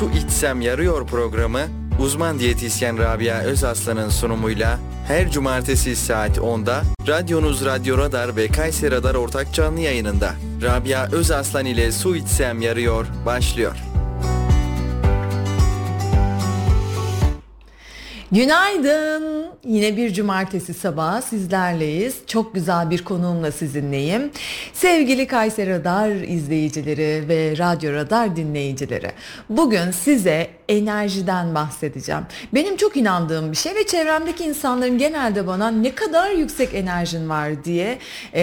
su içsem yarıyor programı uzman diyetisyen Rabia Özaslan'ın sunumuyla her cumartesi saat 10'da radyonuz Radyo Radar ve Kayseri Radar ortak canlı yayınında Rabia Özaslan ile Su içsem yarıyor başlıyor. Günaydın. Yine bir cumartesi sabahı sizlerleyiz. Çok güzel bir konuğumla sizinleyim. Sevgili Kayseri Radar izleyicileri ve Radyo Radar dinleyicileri. Bugün size enerjiden bahsedeceğim. Benim çok inandığım bir şey ve çevremdeki insanların genelde bana ne kadar yüksek enerjin var diye e,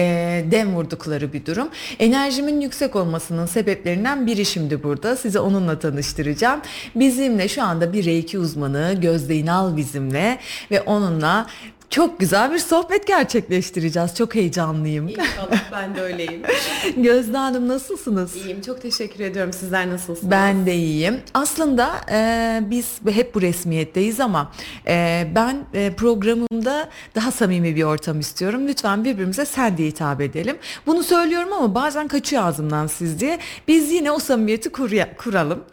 dem vurdukları bir durum. Enerjimin yüksek olmasının sebeplerinden biri şimdi burada. Size onunla tanıştıracağım. Bizimle şu anda bir reiki uzmanı Gözde İnal bizimle ve onunla çok güzel bir sohbet gerçekleştireceğiz. Çok heyecanlıyım. İnşallah ben de öyleyim. Gözde Hanım nasılsınız? İyiyim çok teşekkür ediyorum. Sizler nasılsınız? Ben de iyiyim. Aslında e, biz hep bu resmiyetteyiz ama e, ben e, programımda daha samimi bir ortam istiyorum. Lütfen birbirimize sen diye hitap edelim. Bunu söylüyorum ama bazen kaçıyor ağzımdan siz diye. Biz yine o samimiyeti kur- kuralım.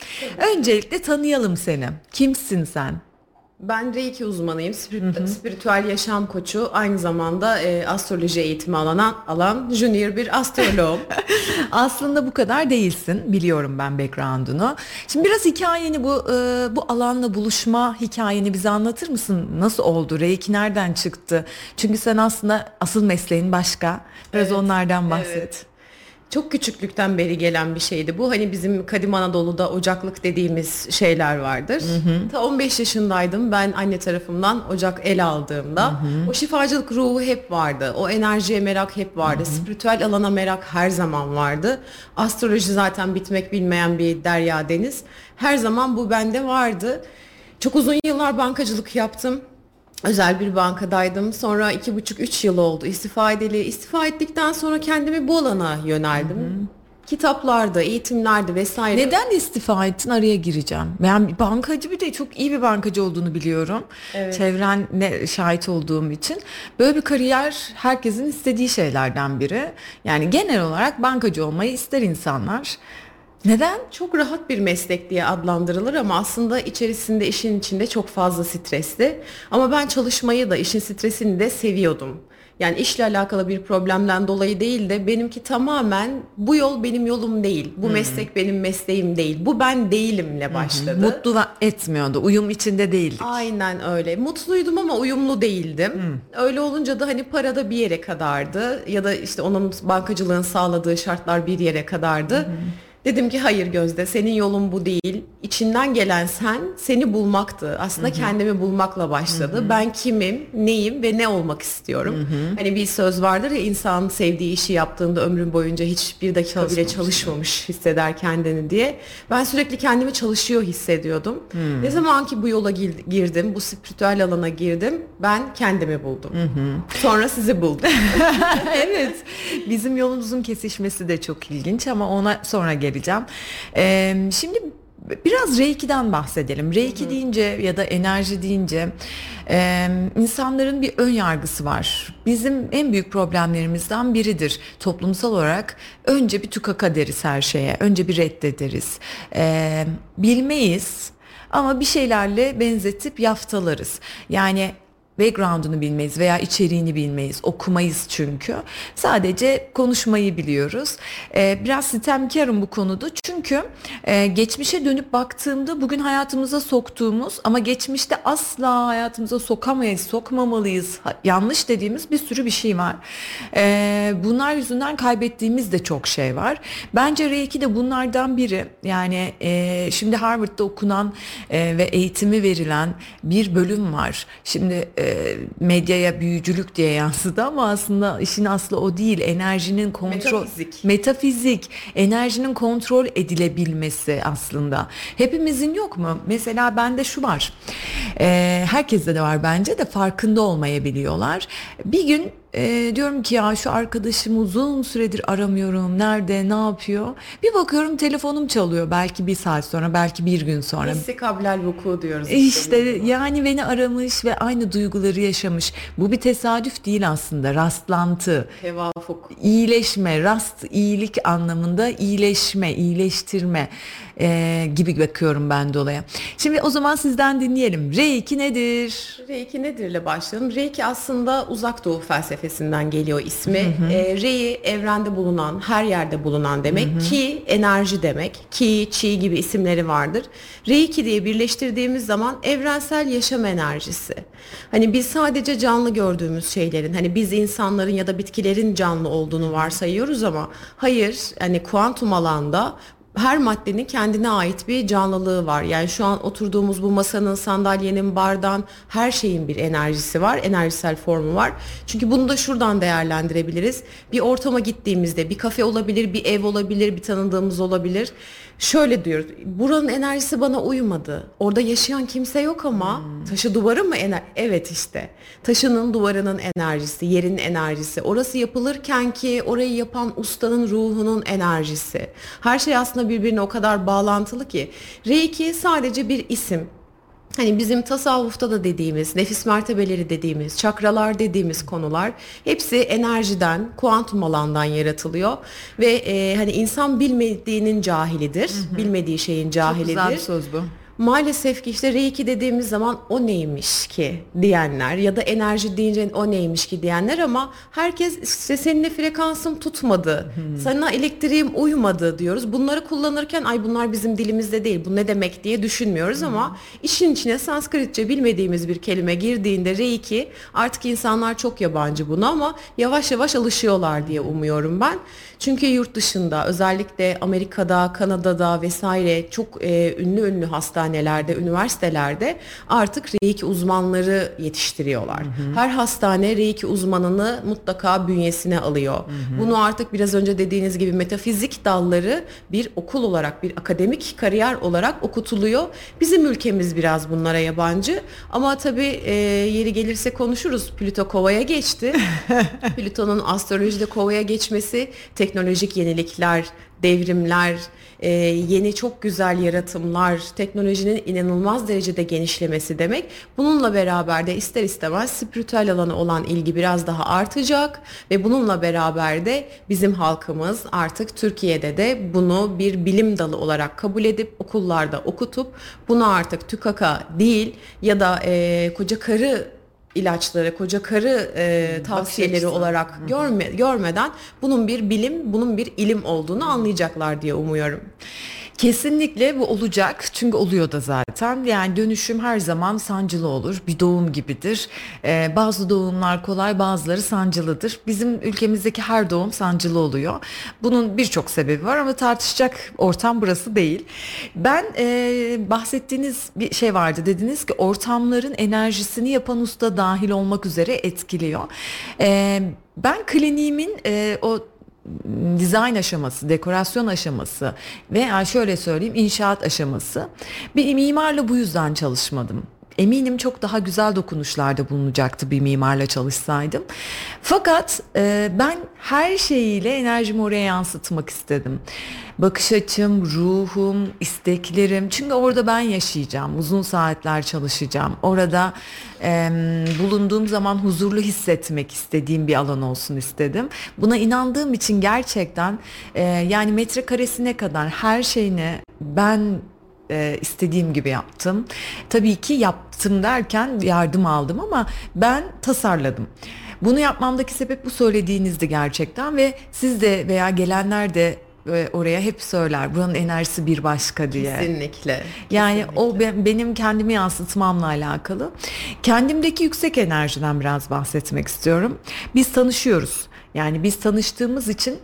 Öncelikle tanıyalım seni. Kimsin sen? Ben Reiki uzmanıyım. Spirit, spiritüel yaşam koçu. Aynı zamanda e, astroloji eğitimi alan, alan junior bir astroloğum. Aslında bu kadar değilsin. Biliyorum ben background'unu. Şimdi biraz hikayeni bu e, bu alanla buluşma hikayeni bize anlatır mısın? Nasıl oldu? Reiki nereden çıktı? Çünkü sen aslında asıl mesleğin başka. Biraz Evet, onlardan bahset. evet. Çok küçüklükten beri gelen bir şeydi bu. Hani bizim Kadim Anadolu'da ocaklık dediğimiz şeyler vardır. Ta 15 yaşındaydım ben anne tarafımdan ocak el aldığımda. O şifacılık ruhu hep vardı. O enerjiye merak hep vardı. Spiritüel alana merak her zaman vardı. Astroloji zaten bitmek bilmeyen bir derya deniz. Her zaman bu bende vardı. Çok uzun yıllar bankacılık yaptım. Özel bir bankadaydım. Sonra iki buçuk üç yıl oldu istifa edeli. İstifa ettikten sonra kendimi bu alana yöneldim. Kitaplarda, eğitimlerde vesaire. Neden istifa ettin? Araya gireceğim. Ben bankacı bir de çok iyi bir bankacı olduğunu biliyorum. Evet. Çevrenle şahit olduğum için. Böyle bir kariyer herkesin istediği şeylerden biri. Yani genel olarak bankacı olmayı ister insanlar. Neden? Çok rahat bir meslek diye adlandırılır ama aslında içerisinde işin içinde çok fazla stresli. Ama ben çalışmayı da işin stresini de seviyordum. Yani işle alakalı bir problemden dolayı değil de benimki tamamen bu yol benim yolum değil. Bu meslek benim mesleğim değil. Bu ben değilimle başladı. Mutlu da etmiyordu. Uyum içinde değildik. Aynen öyle. Mutluydum ama uyumlu değildim. Öyle olunca da hani parada bir yere kadardı ya da işte onun bankacılığın sağladığı şartlar bir yere kadardı. Dedim ki hayır Gözde senin yolun bu değil. İçinden gelen sen seni bulmaktı. Aslında kendimi bulmakla başladı. Ben kimim, neyim ve ne olmak istiyorum. Hani bir söz vardır ya insan sevdiği işi yaptığında ömrün boyunca hiçbir dakika bile çalışmamış hisseder kendini diye. Ben sürekli kendimi çalışıyor hissediyordum. Ne zaman ki bu yola gir- girdim, bu spiritüel alana girdim, ben kendimi buldum. Sonra sizi buldum. evet. Bizim yolumuzun kesişmesi de çok ilginç ama ona sonra geleceğim. Ee, şimdi biraz Reiki'den bahsedelim. Reiki deyince ya da enerji deyince e, insanların bir ön yargısı var. Bizim en büyük problemlerimizden biridir toplumsal olarak. Önce bir tukaka deriz her şeye. Önce bir reddederiz. Ee, bilmeyiz ama bir şeylerle benzetip yaftalarız. Yani background'unu bilmeyiz veya içeriğini bilmeyiz. Okumayız çünkü. Sadece konuşmayı biliyoruz. Ee, biraz sitemkarım bu konuda. Çünkü e, geçmişe dönüp baktığımda bugün hayatımıza soktuğumuz ama geçmişte asla hayatımıza sokamayız, sokmamalıyız. Yanlış dediğimiz bir sürü bir şey var. Ee, bunlar yüzünden kaybettiğimiz de çok şey var. Bence Reiki de bunlardan biri. Yani e, şimdi Harvard'da okunan e, ve eğitimi verilen bir bölüm var. Şimdi e, medyaya büyücülük diye yansıdı ama aslında işin aslı o değil. Enerjinin kontrol Metafizik. metafizik, enerjinin kontrol edilebilmesi aslında. Hepimizin yok mu? Mesela bende şu var. Ee, herkeste de var bence de farkında olmayabiliyorlar. Bir gün e, diyorum ki ya şu arkadaşımı uzun süredir aramıyorum. Nerede, ne yapıyor? Bir bakıyorum telefonum çalıyor. Belki bir saat sonra, belki bir gün sonra. Hissi kablel vuku diyoruz. İşte yani beni aramış ve aynı duyguları yaşamış. Bu bir tesadüf değil aslında. Rastlantı, Tevafuk. iyileşme, rast iyilik anlamında iyileşme, iyileştirme. E, gibi bakıyorum ben de olaya. Şimdi o zaman sizden dinleyelim. Reiki nedir? Reiki nedir ile başlayalım. Reiki aslında uzak doğu felsefesinden geliyor ismi. Hı hı. E, Rei evrende bulunan, her yerde bulunan demek. Hı hı. Ki enerji demek. Ki, Chi gibi isimleri vardır. Reiki diye birleştirdiğimiz zaman evrensel yaşam enerjisi. Hani biz sadece canlı gördüğümüz şeylerin, hani biz insanların ya da bitkilerin canlı olduğunu varsayıyoruz ama hayır, hani kuantum alanda her maddenin kendine ait bir canlılığı var. Yani şu an oturduğumuz bu masanın, sandalyenin, bardan her şeyin bir enerjisi var. Enerjisel formu var. Çünkü bunu da şuradan değerlendirebiliriz. Bir ortama gittiğimizde bir kafe olabilir, bir ev olabilir, bir tanıdığımız olabilir şöyle diyoruz. Buranın enerjisi bana uymadı. Orada yaşayan kimse yok ama hmm. taşı duvarı mı ener? Evet işte. Taşının duvarının enerjisi, yerin enerjisi. Orası yapılırken ki orayı yapan ustanın ruhunun enerjisi. Her şey aslında birbirine o kadar bağlantılı ki. Reiki sadece bir isim. Hani bizim tasavvufta da dediğimiz, nefis mertebeleri dediğimiz, çakralar dediğimiz konular hepsi enerjiden, kuantum alandan yaratılıyor ve e, hani insan bilmediğinin cahilidir, hı hı. bilmediği şeyin cahilidir. Çok güzel bir söz bu maalesef ki işte Reiki dediğimiz zaman o neymiş ki diyenler ya da enerji deyince o neymiş ki diyenler ama herkes işte seninle frekansım tutmadı. Hmm. Sana elektriğim uymadı diyoruz. Bunları kullanırken ay bunlar bizim dilimizde değil. Bu ne demek diye düşünmüyoruz hmm. ama işin içine Sanskritçe bilmediğimiz bir kelime girdiğinde Reiki artık insanlar çok yabancı buna ama yavaş yavaş alışıyorlar diye umuyorum ben. Çünkü yurt dışında özellikle Amerika'da, Kanada'da vesaire çok e, ünlü ünlü hastanelerde, üniversitelerde artık Reiki uzmanları yetiştiriyorlar. Hı hı. Her hastane Reiki uzmanını mutlaka bünyesine alıyor. Hı hı. Bunu artık biraz önce dediğiniz gibi metafizik dalları bir okul olarak, bir akademik kariyer olarak okutuluyor. Bizim ülkemiz biraz bunlara yabancı ama tabii e, yeri gelirse konuşuruz. Plüto Kova'ya geçti. Plüton'un astrolojide Kova'ya geçmesi teknolojik yenilikler, devrimler, e, yeni çok güzel yaratımlar, teknolojinin inanılmaz derecede genişlemesi demek. Bununla beraber de ister istemez spiritüel alanı olan ilgi biraz daha artacak ve bununla beraber de bizim halkımız artık Türkiye'de de bunu bir bilim dalı olarak kabul edip okullarda okutup bunu artık tükaka değil ya da e, koca karı ilaçları, koca karı e, tavsiyeleri olarak görme, görmeden bunun bir bilim, bunun bir ilim olduğunu anlayacaklar diye umuyorum. Kesinlikle bu olacak. Çünkü oluyor da zaten. Yani dönüşüm her zaman sancılı olur. Bir doğum gibidir. Ee, bazı doğumlar kolay bazıları sancılıdır. Bizim ülkemizdeki her doğum sancılı oluyor. Bunun birçok sebebi var ama tartışacak ortam burası değil. Ben e, bahsettiğiniz bir şey vardı. Dediniz ki ortamların enerjisini yapan usta dahil olmak üzere etkiliyor. E, ben kliniğimin e, o dizayn aşaması, dekorasyon aşaması veya şöyle söyleyeyim inşaat aşaması. Bir mimarla bu yüzden çalışmadım. Eminim çok daha güzel dokunuşlarda bulunacaktı bir mimarla çalışsaydım. Fakat e, ben her şeyiyle enerjimi oraya yansıtmak istedim bakış açım, ruhum, isteklerim. Çünkü orada ben yaşayacağım. Uzun saatler çalışacağım. Orada e, bulunduğum zaman huzurlu hissetmek istediğim bir alan olsun istedim. Buna inandığım için gerçekten e, yani metrekaresine kadar her şeyini ben e, istediğim gibi yaptım. Tabii ki yaptım derken yardım aldım ama ben tasarladım. Bunu yapmamdaki sebep bu söylediğinizdi gerçekten ve siz de veya gelenler de oraya hep söyler buranın enerjisi bir başka diye. Kesinlikle. Yani kesinlikle. o benim kendimi yansıtmamla alakalı. Kendimdeki yüksek enerjiden biraz bahsetmek istiyorum. Biz tanışıyoruz. Yani biz tanıştığımız için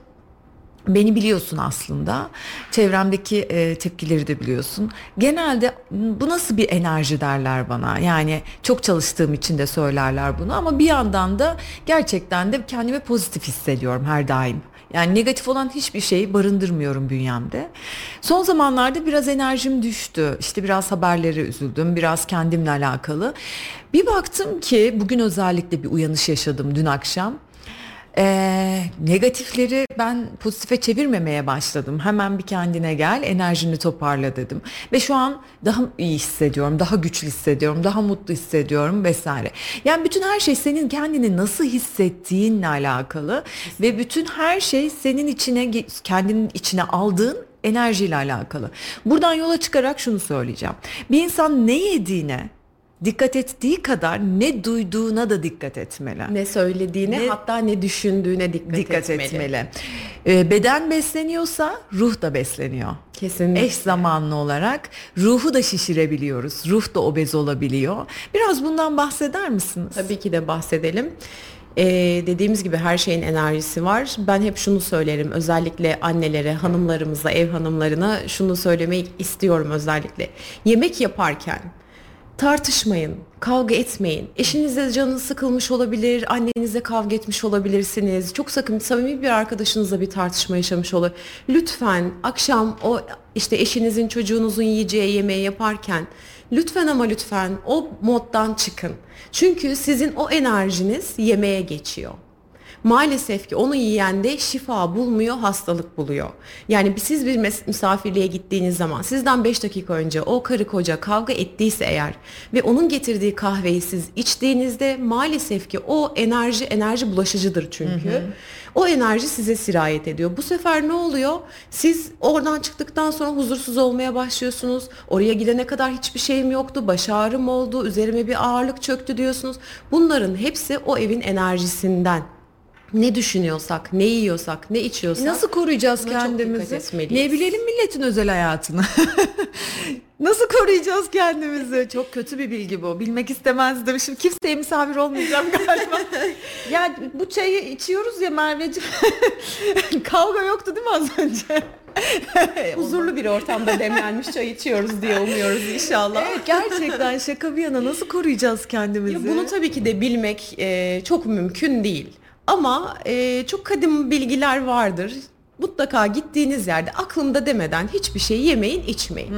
Beni biliyorsun aslında. Çevremdeki e, tepkileri de biliyorsun. Genelde bu nasıl bir enerji derler bana. Yani çok çalıştığım için de söylerler bunu ama bir yandan da gerçekten de kendimi pozitif hissediyorum her daim. Yani negatif olan hiçbir şeyi barındırmıyorum bünyemde. Son zamanlarda biraz enerjim düştü. İşte biraz haberlere üzüldüm. Biraz kendimle alakalı. Bir baktım ki bugün özellikle bir uyanış yaşadım dün akşam. Ee, negatifleri ben pozitife çevirmemeye başladım. Hemen bir kendine gel, enerjini toparla dedim. Ve şu an daha iyi hissediyorum, daha güçlü hissediyorum, daha mutlu hissediyorum vesaire. Yani bütün her şey senin kendini nasıl hissettiğinle alakalı ve bütün her şey senin içine kendinin içine aldığın enerjiyle alakalı. Buradan yola çıkarak şunu söyleyeceğim. Bir insan ne yediğine dikkat ettiği kadar ne duyduğuna da dikkat etmeli. Ne söylediğine Ne- hatta ne düşündüğüne dikkat, dikkat etmeli. etmeli. Ee, beden besleniyorsa ruh da besleniyor. Kesinlikle. Eş zamanlı olarak ruhu da şişirebiliyoruz. Ruh da obez olabiliyor. Biraz bundan bahseder misiniz? Tabii ki de bahsedelim. Ee, dediğimiz gibi her şeyin enerjisi var. Ben hep şunu söylerim özellikle annelere, hanımlarımıza, ev hanımlarına şunu söylemeyi istiyorum özellikle. Yemek yaparken tartışmayın, kavga etmeyin. Eşinizle canınız sıkılmış olabilir, annenizle kavga etmiş olabilirsiniz. Çok sakın samimi bir arkadaşınızla bir tartışma yaşamış olur. Lütfen akşam o işte eşinizin çocuğunuzun yiyeceği yemeği yaparken lütfen ama lütfen o moddan çıkın. Çünkü sizin o enerjiniz yemeğe geçiyor. Maalesef ki onu yiyen de şifa bulmuyor, hastalık buluyor. Yani siz bir misafirliğe gittiğiniz zaman sizden 5 dakika önce o karı koca kavga ettiyse eğer ve onun getirdiği kahveyi siz içtiğinizde maalesef ki o enerji enerji bulaşıcıdır çünkü. O enerji size sirayet ediyor. Bu sefer ne oluyor? Siz oradan çıktıktan sonra huzursuz olmaya başlıyorsunuz. Oraya gidene kadar hiçbir şeyim yoktu. Baş ağrım oldu. Üzerime bir ağırlık çöktü diyorsunuz. Bunların hepsi o evin enerjisinden. Ne düşünüyorsak, ne yiyorsak, ne içiyorsak. Nasıl koruyacağız kendimizi? Ne bilelim milletin özel hayatını. Nasıl koruyacağız kendimizi? Çok kötü bir bilgi bu. Bilmek istemezdim. Şimdi kimseye misafir olmayacağım galiba. ya bu çayı içiyoruz ya Merveciğim. Kavga yoktu değil mi az önce? huzurlu bir ortamda demlenmiş çay içiyoruz diye umuyoruz inşallah. Evet, gerçekten şaka bir yana nasıl koruyacağız kendimizi? Ya bunu tabii ki de bilmek e, çok mümkün değil. Ama e, çok kadim bilgiler vardır. Mutlaka gittiğiniz yerde aklımda demeden hiçbir şey yemeyin, içmeyin.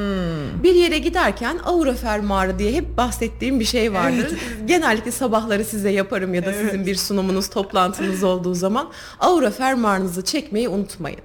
Bir yere giderken aura fermuarı diye hep bahsettiğim bir şey vardır. Genellikle sabahları size yaparım ya da sizin bir sunumunuz, toplantınız olduğu zaman aura fermuarınızı çekmeyi unutmayın.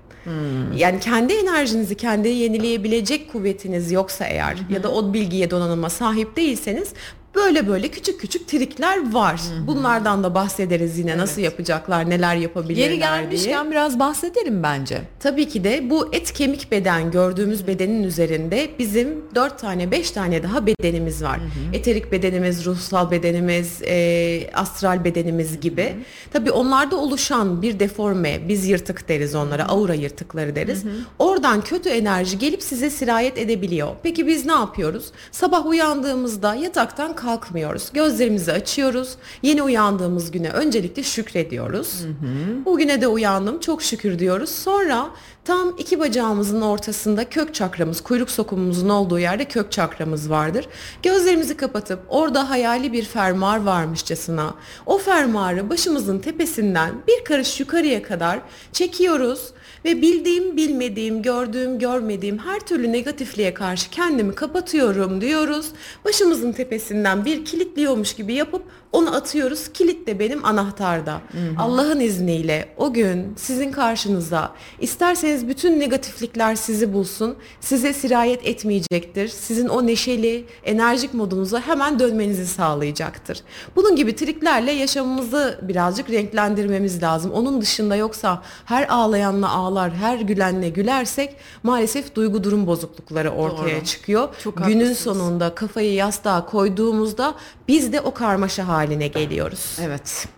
Yani kendi enerjinizi kendi yenileyebilecek kuvvetiniz yoksa eğer ya da o bilgiye donanıma sahip değilseniz böyle böyle küçük küçük trikler var. Bunlardan da bahsederiz yine nasıl yapacaklar, neler yapabilirler Yeri diye. gelmişken biraz bahsedelim bence. Tabii ki de bu et kemik beden gördüğümüz bedenin üzerinde bizim 4 tane 5 tane daha bedenimiz var. Eterik bedenimiz, ruhsal bedenimiz, e, astral bedenimiz gibi. Tabii onlarda oluşan bir deforme, biz yırtık deriz onlara, aura yırtıkları deriz. Oradan kötü enerji gelip size sirayet edebiliyor. Peki biz ne yapıyoruz? Sabah uyandığımızda yataktan kalkmıyoruz. Gözlerimizi açıyoruz. Yeni uyandığımız güne öncelikle şükrediyoruz. Bugüne de uyandım çok şükür diyoruz. Sonra tam iki bacağımızın ortasında kök çakramız, kuyruk sokumumuzun olduğu yerde kök çakramız vardır. Gözlerimizi kapatıp orada hayali bir fermuar varmışçasına o fermuarı başımızın tepesinden bir karış yukarıya kadar çekiyoruz ve bildiğim, bilmediğim, gördüğüm, görmediğim her türlü negatifliğe karşı kendimi kapatıyorum diyoruz. Başımızın tepesinden bir kilitliyormuş gibi yapıp onu atıyoruz. Kilit de benim anahtarda. Allah'ın izniyle o gün sizin karşınıza isterseniz bütün negatiflikler sizi bulsun. Size sirayet etmeyecektir. Sizin o neşeli, enerjik modunuza hemen dönmenizi sağlayacaktır. Bunun gibi triklerle yaşamımızı birazcık renklendirmemiz lazım. Onun dışında yoksa her ağlayanla ağlar, her gülenle gülersek maalesef duygu durum bozuklukları ortaya Doğru. çıkıyor. Çok Günün haklısınız. sonunda kafayı yastığa koyduğumuzda biz de o karmaşa haline geliyoruz. Evet.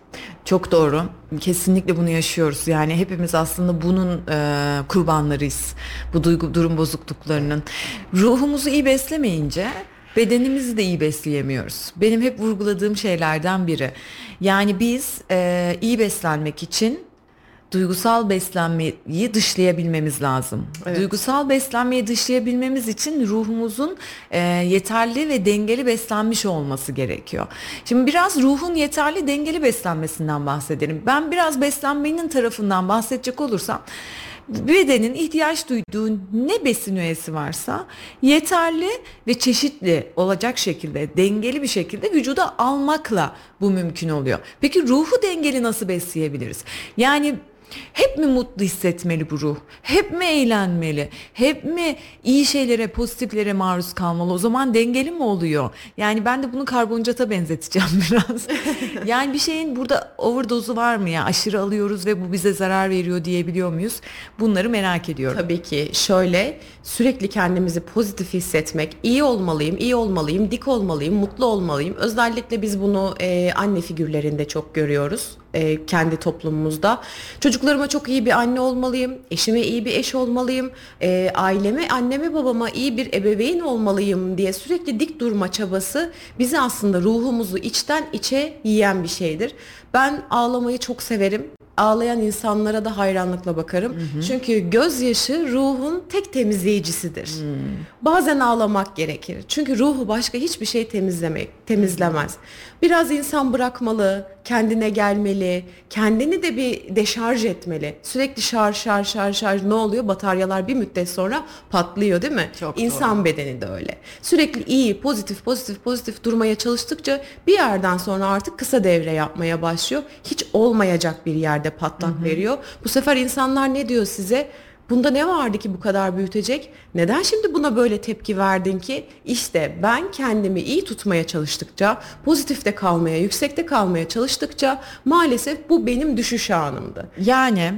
Çok doğru. Kesinlikle bunu yaşıyoruz. Yani hepimiz aslında bunun e, kurbanlarıyız. Bu duygu durum bozukluklarının. Ruhumuzu iyi beslemeyince bedenimizi de iyi besleyemiyoruz. Benim hep vurguladığım şeylerden biri. Yani biz e, iyi beslenmek için duygusal beslenmeyi dışlayabilmemiz lazım. Evet. Duygusal beslenmeyi dışlayabilmemiz için ruhumuzun e, yeterli ve dengeli beslenmiş olması gerekiyor. Şimdi biraz ruhun yeterli dengeli beslenmesinden bahsedelim. Ben biraz beslenmenin tarafından bahsedecek olursam bedenin ihtiyaç duyduğu ne besin öğesi varsa yeterli ve çeşitli olacak şekilde dengeli bir şekilde vücuda almakla bu mümkün oluyor. Peki ruhu dengeli nasıl besleyebiliriz? Yani hep mi mutlu hissetmeli bu ruh? Hep mi eğlenmeli? Hep mi iyi şeylere, pozitiflere maruz kalmalı? O zaman dengeli mi oluyor? Yani ben de bunu karbonhidrata benzeteceğim biraz. yani bir şeyin burada overdose'u var mı ya? Aşırı alıyoruz ve bu bize zarar veriyor diyebiliyor muyuz? Bunları merak ediyorum. Tabii ki şöyle sürekli kendimizi pozitif hissetmek, iyi olmalıyım, iyi olmalıyım, dik olmalıyım, mutlu olmalıyım. Özellikle biz bunu e, anne figürlerinde çok görüyoruz e, kendi toplumumuzda. Çocuklarıma çok iyi bir anne olmalıyım, eşime iyi bir eş olmalıyım, e, aileme, anneme, babama iyi bir ebeveyn olmalıyım diye sürekli dik durma çabası bizi aslında ruhumuzu içten içe yiyen bir şeydir. Ben ağlamayı çok severim ağlayan insanlara da hayranlıkla bakarım. Hı hı. Çünkü gözyaşı ruhun tek temizleyicisidir. Hı. Bazen ağlamak gerekir. Çünkü ruhu başka hiçbir şey temizlemek, temizlemez. Biraz insan bırakmalı, kendine gelmeli, kendini de bir deşarj etmeli. Sürekli şarj şarj şarj şarj ne oluyor? Bataryalar bir müddet sonra patlıyor değil mi? Çok İnsan doğru. bedeni de öyle. Sürekli iyi, pozitif, pozitif, pozitif durmaya çalıştıkça bir yerden sonra artık kısa devre yapmaya başlıyor. Hiç olmayacak bir yerde patlak hı hı. veriyor. Bu sefer insanlar ne diyor size? Bunda ne vardı ki bu kadar büyütecek? Neden şimdi buna böyle tepki verdin ki? İşte ben kendimi iyi tutmaya çalıştıkça, pozitifte kalmaya, yüksekte kalmaya çalıştıkça maalesef bu benim düşüş anımdı. Yani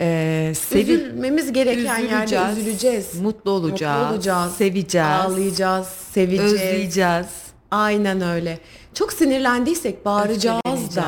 e, sevi- üzülmemiz gereken yerde üzüleceğiz. Mutlu olacağız. Mutlu olacağız. Seveceğiz. Ağlayacağız. Seveceğiz. Özleyeceğiz. Aynen öyle. Çok sinirlendiysek bağıracağız da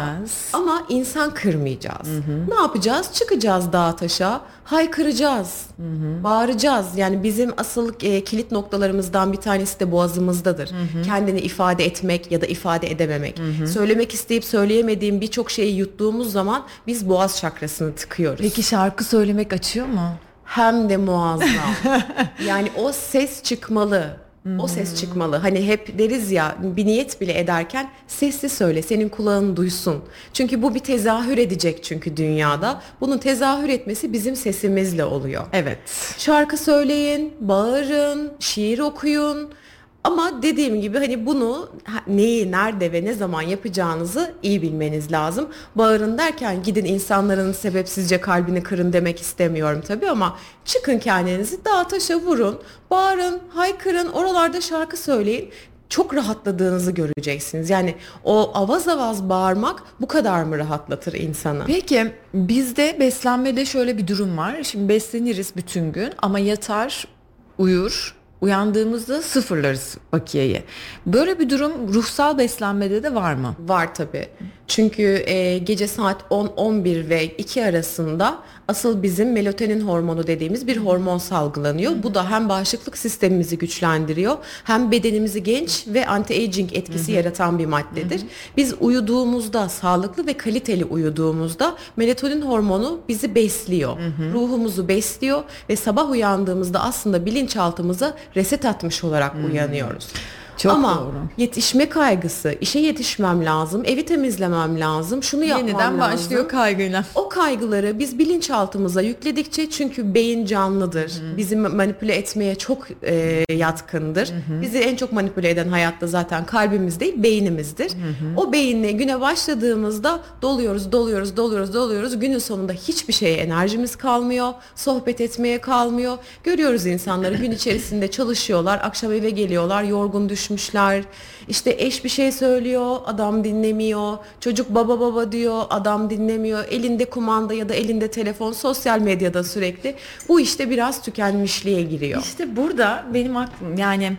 ama insan kırmayacağız. Hı hı. Ne yapacağız? Çıkacağız dağa taşa, haykıracağız, hı hı. bağıracağız. Yani bizim asıl e, kilit noktalarımızdan bir tanesi de boğazımızdadır. Hı hı. Kendini ifade etmek ya da ifade edememek. Hı hı. Söylemek isteyip söyleyemediğim birçok şeyi yuttuğumuz zaman biz boğaz çakrasını tıkıyoruz. Peki şarkı söylemek açıyor mu? Hem de muazzam. yani o ses çıkmalı o ses çıkmalı. Hani hep deriz ya bir niyet bile ederken sesli söyle senin kulağın duysun. Çünkü bu bir tezahür edecek çünkü dünyada. Bunun tezahür etmesi bizim sesimizle oluyor. Evet. Şarkı söyleyin, bağırın, şiir okuyun ama dediğim gibi hani bunu neyi, nerede ve ne zaman yapacağınızı iyi bilmeniz lazım. Bağırın derken gidin insanların sebepsizce kalbini kırın demek istemiyorum tabii ama çıkın kendinizi dağa taşa vurun, bağırın, haykırın, oralarda şarkı söyleyin çok rahatladığınızı göreceksiniz. Yani o avaz avaz bağırmak bu kadar mı rahatlatır insanı? Peki bizde beslenmede şöyle bir durum var. Şimdi besleniriz bütün gün ama yatar, uyur, uyandığımızda sıfırlarız bakiyeyi. Böyle bir durum ruhsal beslenmede de var mı? Var tabii. Çünkü e, gece saat 10-11 ve 2 arasında asıl bizim melatonin hormonu dediğimiz bir hormon salgılanıyor. Bu da hem bağışıklık sistemimizi güçlendiriyor hem bedenimizi genç ve anti-aging etkisi yaratan bir maddedir. Biz uyuduğumuzda, sağlıklı ve kaliteli uyuduğumuzda melatonin hormonu bizi besliyor. Ruhumuzu besliyor ve sabah uyandığımızda aslında bilinçaltımıza reset atmış olarak uyanıyoruz. Çok Ama doğru. yetişme kaygısı, işe yetişmem lazım, evi temizlemem lazım, şunu yapmam Yeniden lazım. Yeniden başlıyor kaygıyla. O kaygıları biz bilinçaltımıza yükledikçe çünkü beyin canlıdır. Hı-hı. Bizi manipüle etmeye çok e, yatkındır. Hı-hı. Bizi en çok manipüle eden hayatta zaten kalbimiz değil, beynimizdir. Hı-hı. O beyinle güne başladığımızda doluyoruz, doluyoruz, doluyoruz, doluyoruz. Günün sonunda hiçbir şeye enerjimiz kalmıyor. Sohbet etmeye kalmıyor. Görüyoruz insanları gün içerisinde çalışıyorlar, akşam eve geliyorlar, yorgun düş düşmüşler. İşte eş bir şey söylüyor, adam dinlemiyor. Çocuk baba baba diyor, adam dinlemiyor. Elinde kumanda ya da elinde telefon, sosyal medyada sürekli. Bu işte biraz tükenmişliğe giriyor. İşte burada benim aklım yani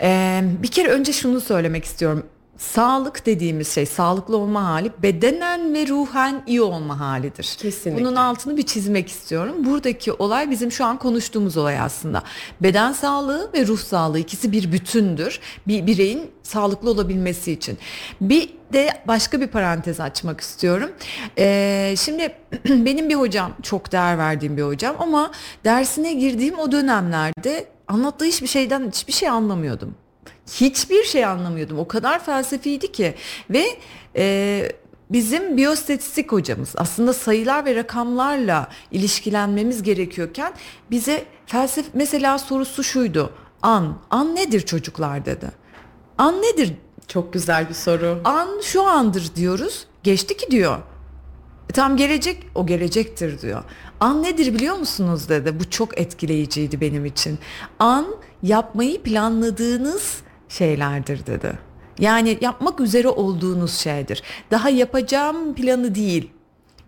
e, bir kere önce şunu söylemek istiyorum sağlık dediğimiz şey sağlıklı olma hali bedenen ve ruhen iyi olma halidir. Kesinlikle. Bunun altını bir çizmek istiyorum. Buradaki olay bizim şu an konuştuğumuz olay aslında. Beden sağlığı ve ruh sağlığı ikisi bir bütündür. Bir bireyin sağlıklı olabilmesi için. Bir de başka bir parantez açmak istiyorum. Ee, şimdi benim bir hocam çok değer verdiğim bir hocam ama dersine girdiğim o dönemlerde anlattığı hiçbir şeyden hiçbir şey anlamıyordum hiçbir şey anlamıyordum. O kadar felsefiydi ki ve e, bizim biyostatistik hocamız aslında sayılar ve rakamlarla ilişkilenmemiz gerekiyorken bize felsefe mesela sorusu şuydu. An, an nedir çocuklar dedi. An nedir? Çok güzel bir soru. An şu andır diyoruz. Geçti ki diyor. Tam gelecek o gelecektir diyor. An nedir biliyor musunuz dedi. Bu çok etkileyiciydi benim için. An yapmayı planladığınız şeylerdir dedi. Yani yapmak üzere olduğunuz şeydir. Daha yapacağım planı değil.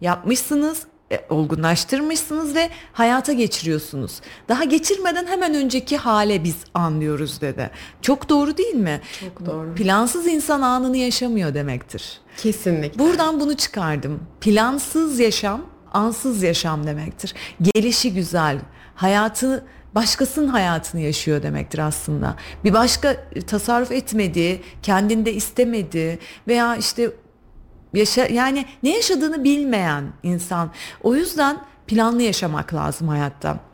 Yapmışsınız, e, olgunlaştırmışsınız ve hayata geçiriyorsunuz. Daha geçirmeden hemen önceki hale biz anlıyoruz dedi. Çok doğru değil mi? Çok doğru. Plansız insan anını yaşamıyor demektir. Kesinlikle. Buradan bunu çıkardım. Plansız yaşam, ansız yaşam demektir. Gelişi güzel, hayatı başkasının hayatını yaşıyor demektir aslında. Bir başka tasarruf etmediği, kendinde istemediği veya işte yaşa yani ne yaşadığını bilmeyen insan. O yüzden planlı yaşamak lazım hayatta.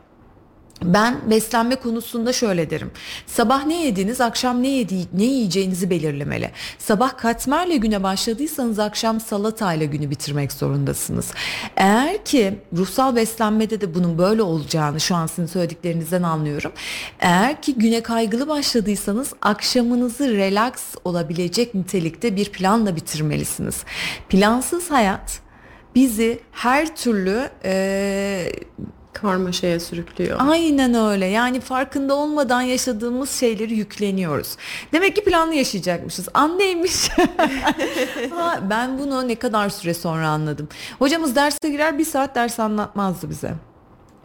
Ben beslenme konusunda şöyle derim. Sabah ne yediniz, akşam ne yedi, ne yiyeceğinizi belirlemeli. Sabah katmerle güne başladıysanız akşam salatayla günü bitirmek zorundasınız. Eğer ki ruhsal beslenmede de bunun böyle olacağını şu an sizin söylediklerinizden anlıyorum. Eğer ki güne kaygılı başladıysanız akşamınızı relax olabilecek nitelikte bir planla bitirmelisiniz. Plansız hayat bizi her türlü e, karmaşaya sürüklüyor. Aynen öyle. Yani farkında olmadan yaşadığımız şeyleri yükleniyoruz. Demek ki planlı yaşayacakmışız. An neymiş? ha, ben bunu ne kadar süre sonra anladım. Hocamız derse girer bir saat ders anlatmazdı bize.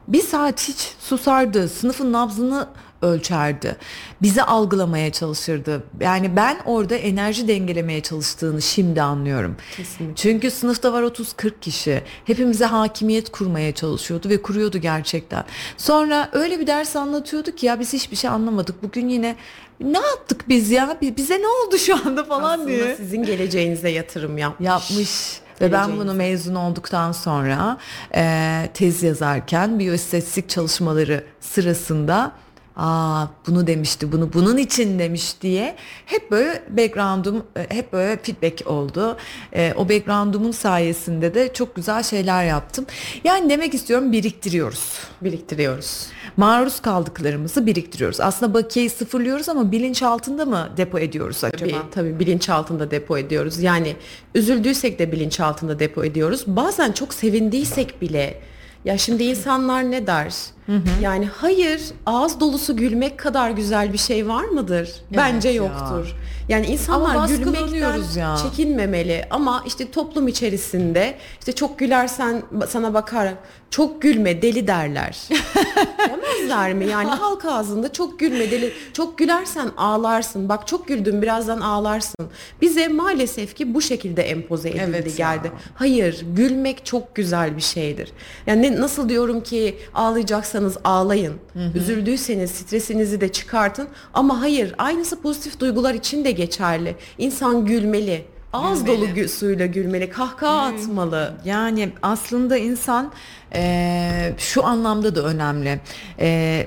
Bir saat hiç susardı. Sınıfın nabzını ölçerdi. Bizi algılamaya çalışırdı. Yani ben orada enerji dengelemeye çalıştığını şimdi anlıyorum. Kesinlikle. Çünkü sınıfta var 30-40 kişi. Hepimize hakimiyet kurmaya çalışıyordu ve kuruyordu gerçekten. Sonra öyle bir ders anlatıyordu ki ya biz hiçbir şey anlamadık. Bugün yine ne yaptık biz ya? Bize ne oldu şu anda falan Aslında diye. sizin geleceğinize yatırım yapmış. Yapmış. Ve ben bunu mezun olduktan sonra e, tez yazarken biyoistatistik çalışmaları sırasında Aa bunu demişti, bunu bunun için demiş diye hep böyle background'um e, hep böyle feedback oldu. E, o background'umun sayesinde de çok güzel şeyler yaptım. Yani demek istiyorum biriktiriyoruz. Biriktiriyoruz. Maruz kaldıklarımızı biriktiriyoruz. Aslında bakiyeyi sıfırlıyoruz ama bilinç altında mı depo ediyoruz acaba? Tabii, tabii bilinç altında depo ediyoruz. Yani üzüldüysek de bilinç altında depo ediyoruz. Bazen çok sevindiysek bile ya şimdi insanlar ne der? Hı hı. Yani hayır ağız dolusu gülmek kadar güzel bir şey var mıdır? Evet Bence yoktur. Ya. Yani insanlar gülmekten ya. çekinmemeli ama işte toplum içerisinde işte çok gülersen sana bakar çok gülme deli derler. Demezler mi? Yani halk ağzında çok gülme deli. Çok gülersen ağlarsın. Bak çok güldün birazdan ağlarsın. Bize maalesef ki bu şekilde empoze edildi evet geldi. Ya. Hayır gülmek çok güzel bir şeydir. Yani nasıl diyorum ki ağlayacaksanız ağlayın. Hı hı. Üzüldüyseniz stresinizi de çıkartın. Ama hayır aynısı pozitif duygular için de geçerli. İnsan gülmeli. Ağız gülmeli. dolu gü- suyla gülmeli, kahkaha hmm. atmalı. Yani aslında insan e, şu anlamda da önemli. E,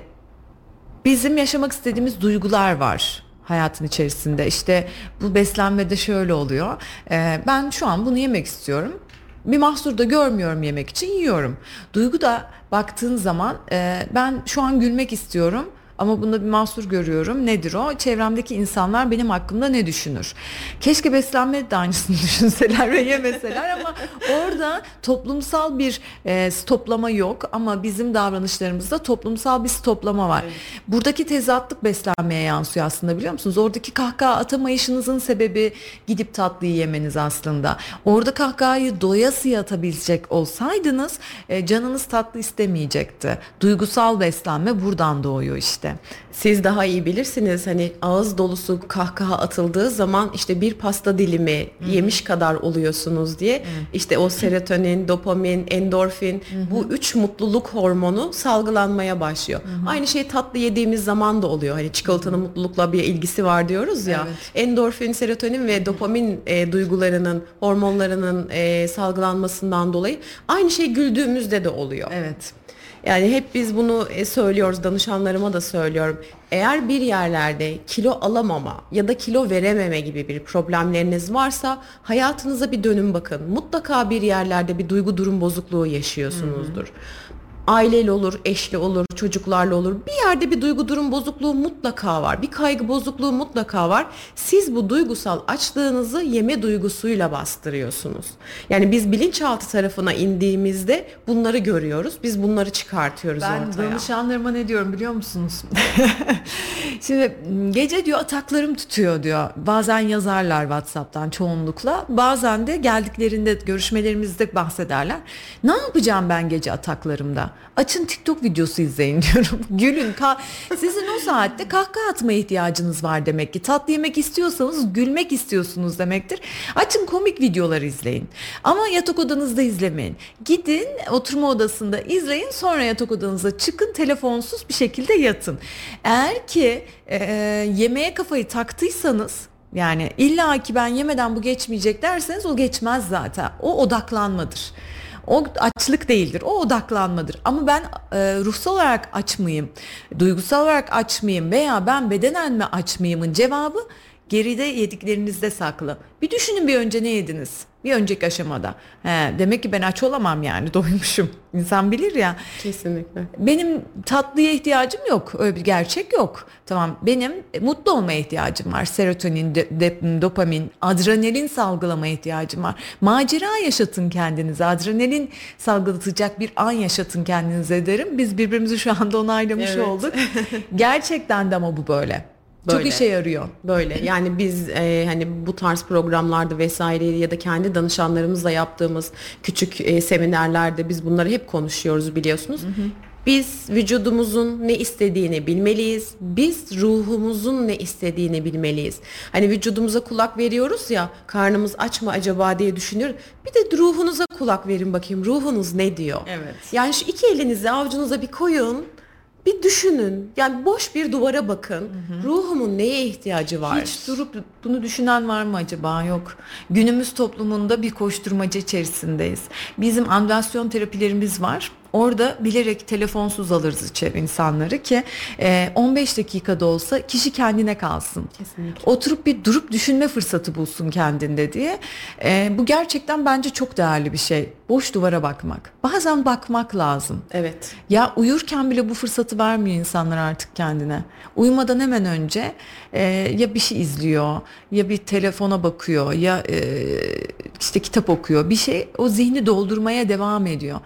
bizim yaşamak istediğimiz duygular var hayatın içerisinde. İşte bu beslenmede şöyle oluyor. E, ben şu an bunu yemek istiyorum. Bir mahsur da görmüyorum yemek için yiyorum. Duygu da baktığın zaman e, ben şu an gülmek istiyorum ama bunda bir mahsur görüyorum. Nedir o? Çevremdeki insanlar benim hakkımda ne düşünür? Keşke beslenme de aynısını düşünseler ve yemeseler ama orada toplumsal bir e, stoplama yok ama bizim davranışlarımızda toplumsal bir stoplama var. Evet. Buradaki tezatlık beslenmeye yansıyor aslında biliyor musunuz? Oradaki kahkaha atamayışınızın sebebi gidip tatlıyı yemeniz aslında. Orada kahkahayı doyasıya atabilecek olsaydınız e, canınız tatlı istemeyecekti. Duygusal beslenme buradan doğuyor işte işte. Siz daha iyi bilirsiniz hani ağız dolusu kahkaha atıldığı zaman işte bir pasta dilimi Hı-hı. yemiş kadar oluyorsunuz diye Hı-hı. işte o serotonin, dopamin, endorfin Hı-hı. bu üç mutluluk hormonu salgılanmaya başlıyor. Hı-hı. Aynı şey tatlı yediğimiz zaman da oluyor. Hani çikolatanın mutlulukla bir ilgisi var diyoruz ya. Evet. Endorfin, serotonin ve dopamin e, duygularının, hormonlarının e, salgılanmasından dolayı aynı şey güldüğümüzde de oluyor. Evet. Yani hep biz bunu e, söylüyoruz, danışanlarıma da söylüyorum. Eğer bir yerlerde kilo alamama ya da kilo verememe gibi bir problemleriniz varsa hayatınıza bir dönün bakın. Mutlaka bir yerlerde bir duygu durum bozukluğu yaşıyorsunuzdur. Hı-hı. Aileyle olur, eşli olur, çocuklarla olur. Bir yerde bir duygu durum bozukluğu mutlaka var. Bir kaygı bozukluğu mutlaka var. Siz bu duygusal açlığınızı yeme duygusuyla bastırıyorsunuz. Yani biz bilinçaltı tarafına indiğimizde bunları görüyoruz. Biz bunları çıkartıyoruz ben ortaya. Ben danışanlarıma ne diyorum biliyor musunuz? Şimdi gece diyor ataklarım tutuyor diyor. Bazen yazarlar WhatsApp'tan çoğunlukla. Bazen de geldiklerinde görüşmelerimizde bahsederler. Ne yapacağım ben gece ataklarımda? Açın TikTok videosu izleyin diyorum. Gülün. Sizin o saatte kahkaha atma ihtiyacınız var demek ki. Tatlı yemek istiyorsanız gülmek istiyorsunuz demektir. Açın komik videolar izleyin. Ama yatak odanızda izlemeyin. Gidin oturma odasında izleyin. Sonra yatak odanıza çıkın telefonsuz bir şekilde yatın. Eğer ki e, yemeğe kafayı taktıysanız yani illa ki ben yemeden bu geçmeyecek derseniz o geçmez zaten. O odaklanmadır. O açlık değildir. O odaklanmadır. Ama ben e, ruhsal olarak aç mıyım? Duygusal olarak aç mıyım? Veya ben bedenen mi aç mıyımın cevabı geride yediklerinizde saklı. Bir düşünün bir önce ne yediniz? Bir önceki aşamada. He, demek ki ben aç olamam yani doymuşum. İnsan bilir ya. Kesinlikle. Benim tatlıya ihtiyacım yok. Öyle bir gerçek yok. Tamam benim mutlu olmaya ihtiyacım var. Serotonin, de, de, dopamin, adrenalin salgılamaya ihtiyacım var. Macera yaşatın kendinize. Adrenalin salgılatacak bir an yaşatın kendinize derim. Biz birbirimizi şu anda onaylamış evet. olduk. Gerçekten de ama bu böyle. Böyle. Çok işe yarıyor. Böyle yani biz e, hani bu tarz programlarda vesaire ya da kendi danışanlarımızla yaptığımız küçük e, seminerlerde biz bunları hep konuşuyoruz biliyorsunuz. Hı hı. Biz vücudumuzun ne istediğini bilmeliyiz. Biz ruhumuzun ne istediğini bilmeliyiz. Hani vücudumuza kulak veriyoruz ya, karnımız aç mı acaba diye düşünüyoruz. Bir de ruhunuza kulak verin bakayım. Ruhunuz ne diyor? Evet. Yani şu iki elinizi avucunuza bir koyun bir düşünün. Yani boş bir duvara bakın. Hı hı. Ruhumun neye ihtiyacı var? Hiç durup bunu düşünen var mı acaba? Yok. Günümüz toplumunda bir koşturmaca içerisindeyiz. Bizim andrasyon terapilerimiz var. Orada bilerek telefonsuz alırız içeri insanları ki 15 dakikada olsa kişi kendine kalsın. Kesinlikle. Oturup bir durup düşünme fırsatı bulsun kendinde diye. Bu gerçekten bence çok değerli bir şey. Boş duvara bakmak. Bazen bakmak lazım. Evet. Ya uyurken bile bu fırsatı vermiyor insanlar artık kendine. Uyumadan hemen önce ya bir şey izliyor ya bir telefona bakıyor ya işte kitap okuyor. Bir şey o zihni doldurmaya devam ediyor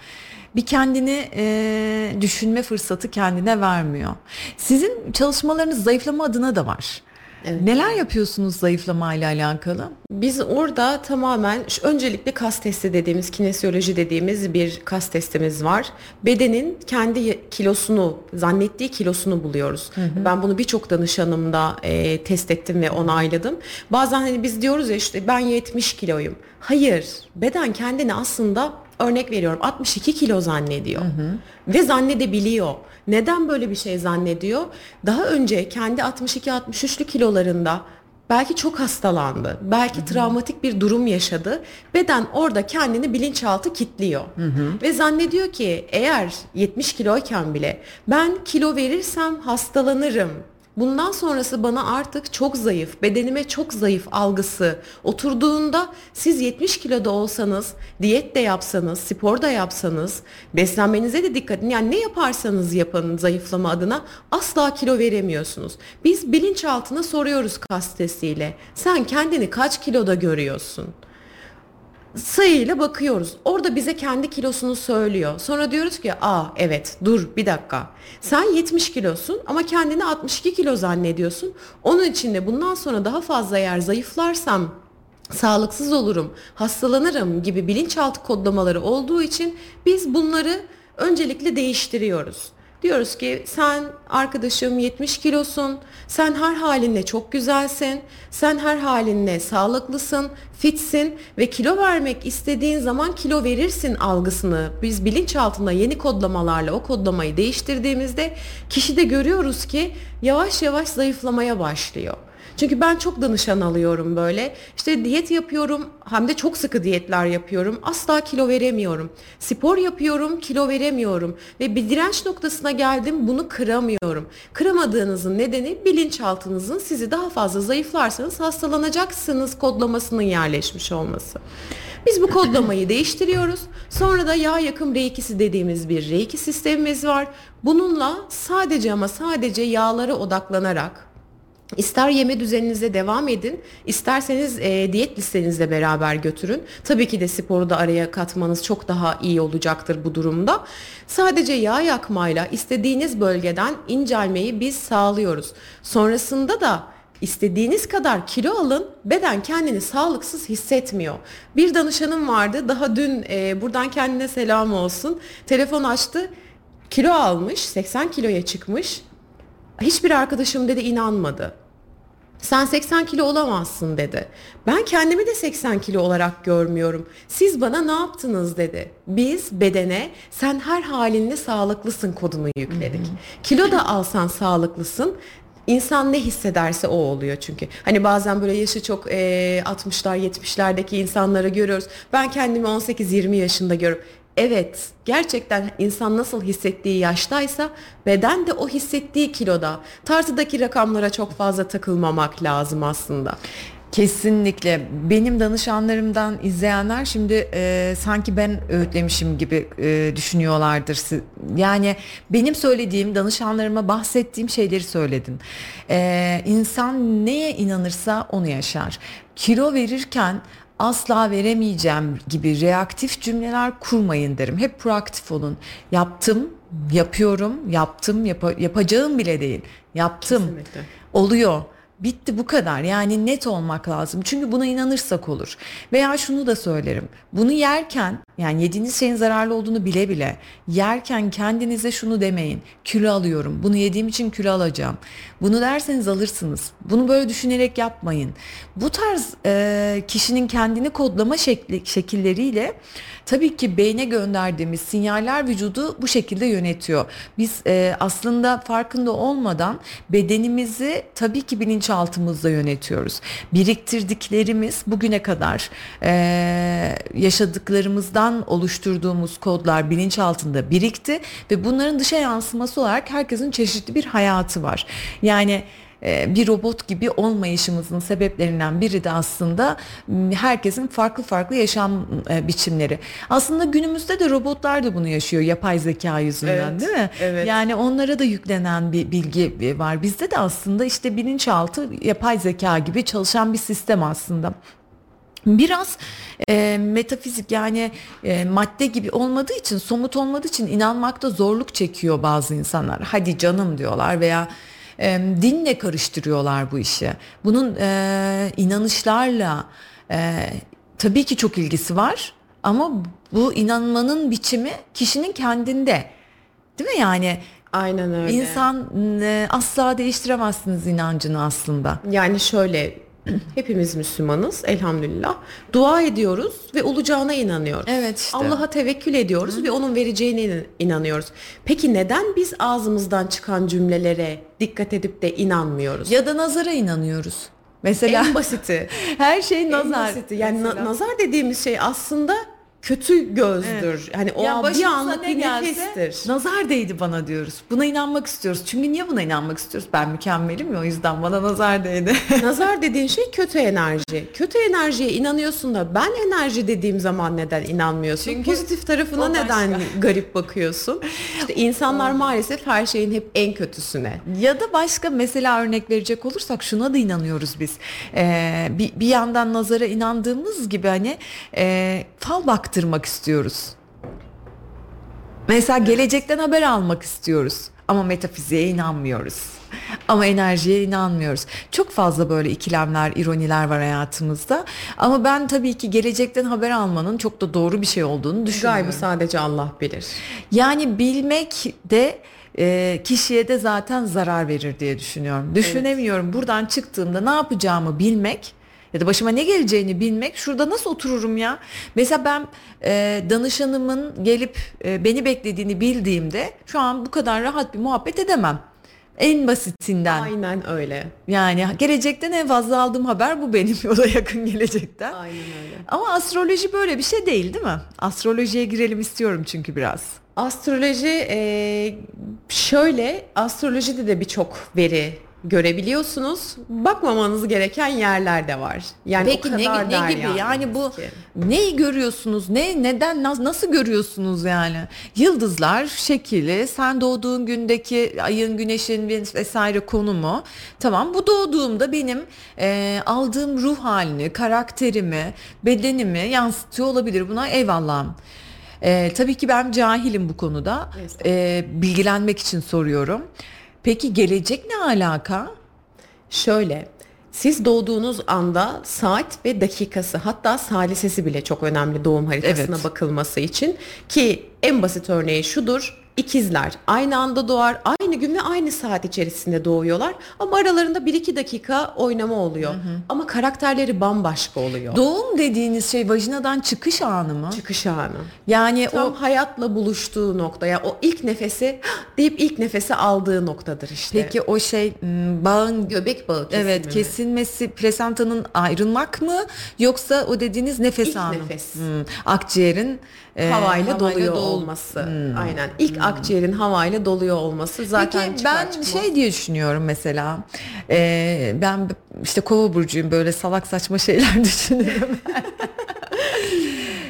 bir kendini e, düşünme fırsatı kendine vermiyor. Sizin çalışmalarınız zayıflama adına da var. Evet. Neler yapıyorsunuz zayıflama ile alakalı? Biz orada tamamen öncelikle kas testi dediğimiz kinesiyoloji dediğimiz bir kas testimiz var. Bedenin kendi kilosunu zannettiği kilosunu buluyoruz. Hı hı. Ben bunu birçok danışanımda e, test ettim ve onayladım. Bazen hani biz diyoruz ya işte ben 70 kiloyum. Hayır beden kendini aslında örnek veriyorum 62 kilo zannediyor hı hı. ve zannedebiliyor. Neden böyle bir şey zannediyor? Daha önce kendi 62-63'lü kilolarında belki çok hastalandı. Belki hı hı. travmatik bir durum yaşadı. Beden orada kendini bilinçaltı kitliyor. Hı hı. Ve zannediyor ki eğer 70 kiloyken bile ben kilo verirsem hastalanırım Bundan sonrası bana artık çok zayıf, bedenime çok zayıf algısı oturduğunda siz 70 kiloda olsanız, diyet de yapsanız, spor da yapsanız, beslenmenize de dikkat edin. Yani ne yaparsanız yapın zayıflama adına asla kilo veremiyorsunuz. Biz bilinçaltına soruyoruz kas testiyle. Sen kendini kaç kiloda görüyorsun? Sayıyla bakıyoruz. Orada bize kendi kilosunu söylüyor. Sonra diyoruz ki aa evet dur bir dakika. Sen 70 kilosun ama kendini 62 kilo zannediyorsun. Onun için de bundan sonra daha fazla yer zayıflarsam sağlıksız olurum, hastalanırım gibi bilinçaltı kodlamaları olduğu için biz bunları öncelikle değiştiriyoruz. Diyoruz ki sen arkadaşım 70 kilosun, sen her halinle çok güzelsin, sen her halinle sağlıklısın, fitsin ve kilo vermek istediğin zaman kilo verirsin algısını biz bilinçaltında yeni kodlamalarla o kodlamayı değiştirdiğimizde kişide görüyoruz ki yavaş yavaş zayıflamaya başlıyor. Çünkü ben çok danışan alıyorum böyle. İşte diyet yapıyorum hem de çok sıkı diyetler yapıyorum. Asla kilo veremiyorum. Spor yapıyorum kilo veremiyorum. Ve bir direnç noktasına geldim bunu kıramıyorum. Kıramadığınızın nedeni bilinçaltınızın sizi daha fazla zayıflarsanız hastalanacaksınız kodlamasının yerleşmiş olması. Biz bu kodlamayı değiştiriyoruz. Sonra da yağ yakım reikisi dediğimiz bir reiki sistemimiz var. Bununla sadece ama sadece yağlara odaklanarak İster yeme düzeninize devam edin, isterseniz e, diyet listenizle beraber götürün. Tabii ki de sporu da araya katmanız çok daha iyi olacaktır bu durumda. Sadece yağ yakmayla istediğiniz bölgeden incelmeyi biz sağlıyoruz. Sonrasında da istediğiniz kadar kilo alın beden kendini sağlıksız hissetmiyor. Bir danışanım vardı daha dün e, buradan kendine selam olsun telefon açtı kilo almış 80 kiloya çıkmış hiçbir arkadaşım dedi inanmadı. Sen 80 kilo olamazsın dedi. Ben kendimi de 80 kilo olarak görmüyorum. Siz bana ne yaptınız dedi. Biz bedene sen her halinle sağlıklısın kodunu yükledik. Kilo da alsan sağlıklısın. İnsan ne hissederse o oluyor çünkü. Hani bazen böyle yaşı çok e, 60'lar 70'lerdeki insanları görüyoruz. Ben kendimi 18-20 yaşında görüyorum. Evet, gerçekten insan nasıl hissettiği yaştaysa beden de o hissettiği kiloda. Tartıdaki rakamlara çok fazla takılmamak lazım aslında. Kesinlikle. Benim danışanlarımdan izleyenler şimdi e, sanki ben öğütlemişim gibi e, düşünüyorlardır. Yani benim söylediğim, danışanlarıma bahsettiğim şeyleri söyledin. E, insan neye inanırsa onu yaşar. Kilo verirken asla veremeyeceğim gibi reaktif cümleler kurmayın derim. Hep proaktif olun. Yaptım, yapıyorum, yaptım, yap- yapacağım bile değil. Yaptım. Kesinlikle. Oluyor. Bitti bu kadar. Yani net olmak lazım. Çünkü buna inanırsak olur. Veya şunu da söylerim. Bunu yerken yani yediğiniz şeyin zararlı olduğunu bile bile yerken kendinize şunu demeyin. Kilo alıyorum. Bunu yediğim için kilo alacağım. Bunu derseniz alırsınız. Bunu böyle düşünerek yapmayın. Bu tarz e, kişinin kendini kodlama şekli, şekilleriyle tabii ki beyne gönderdiğimiz sinyaller vücudu bu şekilde yönetiyor. Biz e, aslında farkında olmadan bedenimizi tabii ki bilinçaltımızda yönetiyoruz. Biriktirdiklerimiz bugüne kadar e, yaşadıklarımızdan oluşturduğumuz kodlar bilinç altında birikti ve bunların dışa yansıması olarak herkesin çeşitli bir hayatı var. Yani e, bir robot gibi olmayışımızın sebeplerinden biri de aslında herkesin farklı farklı yaşam e, biçimleri. Aslında günümüzde de robotlar da bunu yaşıyor yapay zeka yüzünden evet, değil mi? Evet. Yani onlara da yüklenen bir bilgi var. Bizde de aslında işte bilinçaltı yapay zeka gibi çalışan bir sistem aslında. Biraz e, metafizik yani e, madde gibi olmadığı için somut olmadığı için inanmakta zorluk çekiyor bazı insanlar. Hadi canım diyorlar veya e, dinle karıştırıyorlar bu işi. Bunun e, inanışlarla e, tabii ki çok ilgisi var ama bu inanmanın biçimi kişinin kendinde. Değil mi yani? Aynen öyle. İnsan e, asla değiştiremezsiniz inancını aslında. Yani şöyle Hepimiz Müslümanız elhamdülillah. Dua ediyoruz ve olacağına inanıyoruz. Evet işte. Allah'a tevekkül ediyoruz Hı. ve onun vereceğine inanıyoruz. Peki neden biz ağzımızdan çıkan cümlelere dikkat edip de inanmıyoruz? Ya da nazara inanıyoruz. Mesela en basiti. her şey nazar. En basiti. Yani na- nazar dediğimiz şey aslında kötü gözdür. Evet. Hani o yani bir anlık bir nefestir. Nazar değdi bana diyoruz. Buna inanmak istiyoruz. Çünkü niye buna inanmak istiyoruz? Ben mükemmelim ya o yüzden bana nazar değdi. nazar dediğin şey kötü enerji. Kötü enerjiye inanıyorsun da ben enerji dediğim zaman neden inanmıyorsun? Çünkü Pozitif tarafına neden garip bakıyorsun? İşte insanlar maalesef her şeyin hep en kötüsüne. Ya da başka mesela örnek verecek olursak şuna da inanıyoruz biz. Ee, bir, bir yandan nazara inandığımız gibi hani e, fal bak baktırmak istiyoruz. Mesela gelecekten haber almak istiyoruz ama metafiziğe inanmıyoruz. Ama enerjiye inanmıyoruz. Çok fazla böyle ikilemler, ironiler var hayatımızda. Ama ben tabii ki gelecekten haber almanın çok da doğru bir şey olduğunu düşünüyorum. Gaybı sadece Allah bilir. Yani bilmek de e, kişiye de zaten zarar verir diye düşünüyorum. Düşünemiyorum. Evet. Buradan çıktığımda ne yapacağımı bilmek ya da başıma ne geleceğini bilmek şurada nasıl otururum ya? Mesela ben e, danışanımın gelip e, beni beklediğini bildiğimde şu an bu kadar rahat bir muhabbet edemem. En basitinden. Aynen öyle. Yani gelecekten en fazla aldığım haber bu benim yola yakın gelecekten. Aynen öyle. Ama astroloji böyle bir şey değil değil mi? Astrolojiye girelim istiyorum çünkü biraz. Astroloji e, şöyle astrolojide de birçok veri görebiliyorsunuz. Bakmamanız gereken yerler de var. Yani Peki ne, ne gibi yani bu ki. neyi görüyorsunuz ne neden nas- nasıl görüyorsunuz yani yıldızlar şekili sen doğduğun gündeki ayın güneşin vesaire konumu tamam bu doğduğumda benim e, aldığım ruh halini karakterimi bedenimi yansıtıyor olabilir buna eyvallahım. E, tabii ki ben cahilim bu konuda e, bilgilenmek için soruyorum. Peki gelecek ne alaka? Şöyle siz doğduğunuz anda saat ve dakikası hatta salisesi bile çok önemli doğum haritasına Evet. bakılması için ki en basit örneği şudur. İkizler aynı anda doğar, aynı gün ve aynı saat içerisinde doğuyorlar ama aralarında 1-2 dakika oynama oluyor. Ama karakterleri bambaşka oluyor. Doğum dediğiniz şey vajinadan çıkış anı mı? Çıkış anı. Yani Tam o hayatla buluştuğu nokta. Yani o ilk nefesi deyip ilk nefesi aldığı noktadır işte. peki o şey m, bağın göbek bağı kesimi evet kesilmesi plasentanın ayrılmak mı yoksa o dediğiniz nefes İlk anı nefes. Hmm, akciğerin e, havayla, doluyor dol- olması. Aynen. İlk akciğerin havayla doluyor olması zaten Peki ben çıkmaz- şey diye düşünüyorum mesela e, ben işte kova burcuyum böyle salak saçma şeyler düşünüyorum.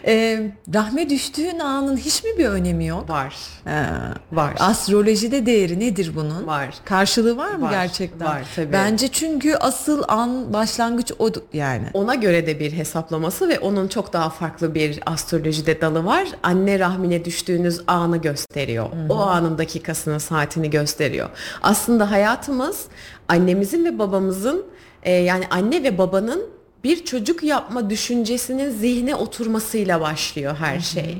e, rahme düştüğün anın hiç mi bir önemi yok? var. Ha. Var. Astrolojide değeri nedir bunun? Var. Karşılığı var mı Var, gerçekten? var tabii. Bence çünkü asıl an başlangıç o yani. Ona göre de bir hesaplaması ve onun çok daha farklı bir astrolojide dalı var. Anne rahmine düştüğünüz anı gösteriyor. O anın dakikasını, saatini gösteriyor. Aslında hayatımız annemizin ve babamızın e, yani anne ve babanın bir çocuk yapma düşüncesinin zihne oturmasıyla başlıyor her şey.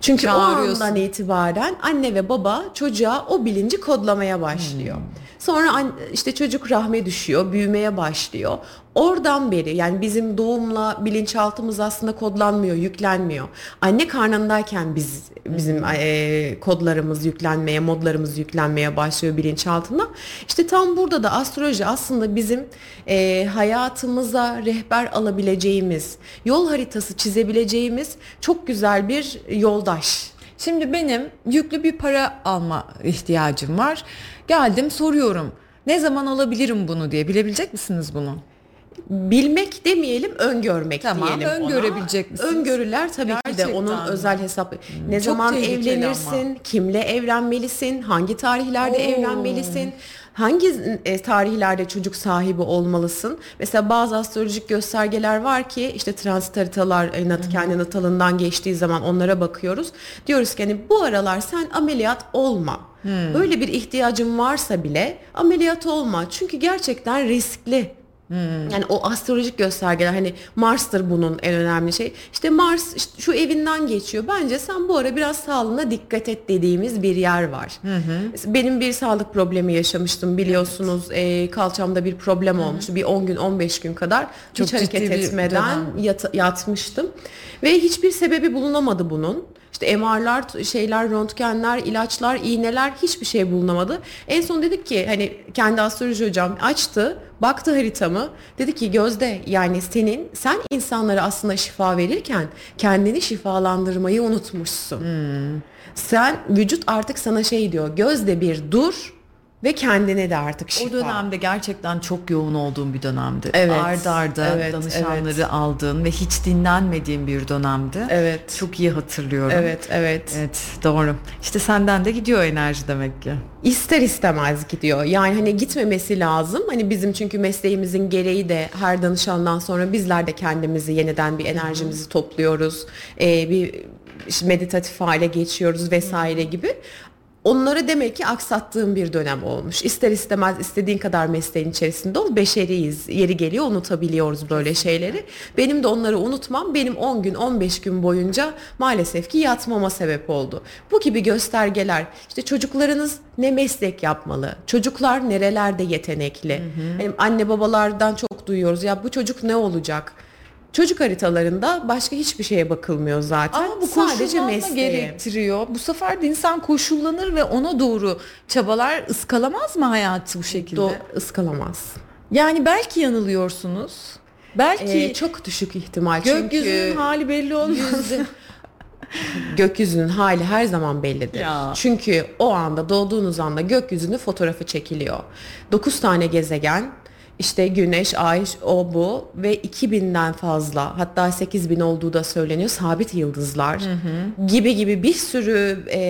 Çünkü o andan itibaren anne ve baba çocuğa o bilinci kodlamaya başlıyor. Sonra işte çocuk rahme düşüyor, büyümeye başlıyor. Oradan beri yani bizim doğumla bilinçaltımız aslında kodlanmıyor, yüklenmiyor. Anne karnındayken biz bizim eee, kodlarımız yüklenmeye, modlarımız yüklenmeye başlıyor bilinçaltına. İşte tam burada da astroloji aslında bizim eee, hayatımıza rehber alabileceğimiz, yol haritası çizebileceğimiz çok güzel bir yoldaş. Şimdi benim yüklü bir para alma ihtiyacım var. Geldim soruyorum. Ne zaman alabilirim bunu diye bilebilecek misiniz bunu? Bilmek demeyelim, öngörmek Tamam, diyelim ona. öngörebileceğiz misiniz? Öngörüler tabii ki de Gerçekten onun mi? özel hesap. Ne çok zaman evlenirsin, kimle evlenmelisin, hangi tarihlerde Oo. evlenmelisin, hangi e, tarihlerde çocuk sahibi olmalısın. Mesela bazı astrolojik göstergeler var ki işte transit haritalar e, nat, kendi natalından geçtiği zaman onlara bakıyoruz. Diyoruz ki hani bu aralar sen ameliyat olma. Böyle bir ihtiyacın varsa bile ameliyat olma. Çünkü gerçekten riskli. Yani o astrolojik göstergeler hani Mars'tır bunun en önemli şey. İşte Mars işte şu evinden geçiyor. Bence sen bu ara biraz sağlığına dikkat et dediğimiz bir yer var. Mesela Benim bir sağlık problemi yaşamıştım biliyorsunuz. Ee, kalçamda bir problem olmuştu. Bir 10 gün 15 gün kadar Çok hiç hareket etmeden yat- yatmıştım. Ve hiçbir sebebi bulunamadı bunun. İşte MR'lar, şeyler, röntgenler, ilaçlar, iğneler hiçbir şey bulunamadı. En son dedik ki hani kendi astroloji hocam açtı, baktı haritamı. Dedi ki Gözde yani senin sen insanlara aslında şifa verirken kendini şifalandırmayı unutmuşsun. Sen vücut artık sana şey diyor. Gözde bir dur ve kendine de artık şifa. O dönemde gerçekten çok yoğun olduğum bir dönemdi. Evet, Ard arda evet, danışanları evet. aldığın ve hiç dinlenmediğim bir dönemdi. Evet. Çok iyi hatırlıyorum. Evet, evet. Evet doğru. İşte senden de gidiyor enerji demek ki. İster istemez gidiyor. Yani hani gitmemesi lazım. Hani bizim çünkü mesleğimizin gereği de her danışandan sonra bizler de kendimizi yeniden bir enerjimizi topluyoruz. Ee, bir meditatif hale geçiyoruz vesaire gibi. Onları demek ki aksattığım bir dönem olmuş. İster istemez istediğin kadar mesleğin içerisinde ol. Beşeriyiz. Yeri geliyor unutabiliyoruz böyle şeyleri. Benim de onları unutmam benim 10 gün 15 gün boyunca maalesef ki yatmama sebep oldu. Bu gibi göstergeler işte çocuklarınız ne meslek yapmalı? Çocuklar nerelerde yetenekli? Hani anne babalardan çok duyuyoruz. Ya bu çocuk ne olacak? Çocuk haritalarında başka hiçbir şeye bakılmıyor zaten. Ama bu Sadece mesleğe. gerektiriyor. Bu sefer de insan koşullanır ve ona doğru çabalar ıskalamaz mı hayatı bu şekilde? Do ıskalamaz. Yani belki yanılıyorsun. Belki Ee, çok düşük ihtimal gökyüzünün çünkü hali belli olmaz. gökyüzünün hali her zaman bellidir. Ya. Çünkü o anda doğduğunuz anda gökyüzünün fotoğrafı çekiliyor. 9 tane gezegen işte güneş, ay, o bu ve 2000'den fazla hatta 8000 olduğu da söyleniyor sabit yıldızlar gibi gibi bir sürü e,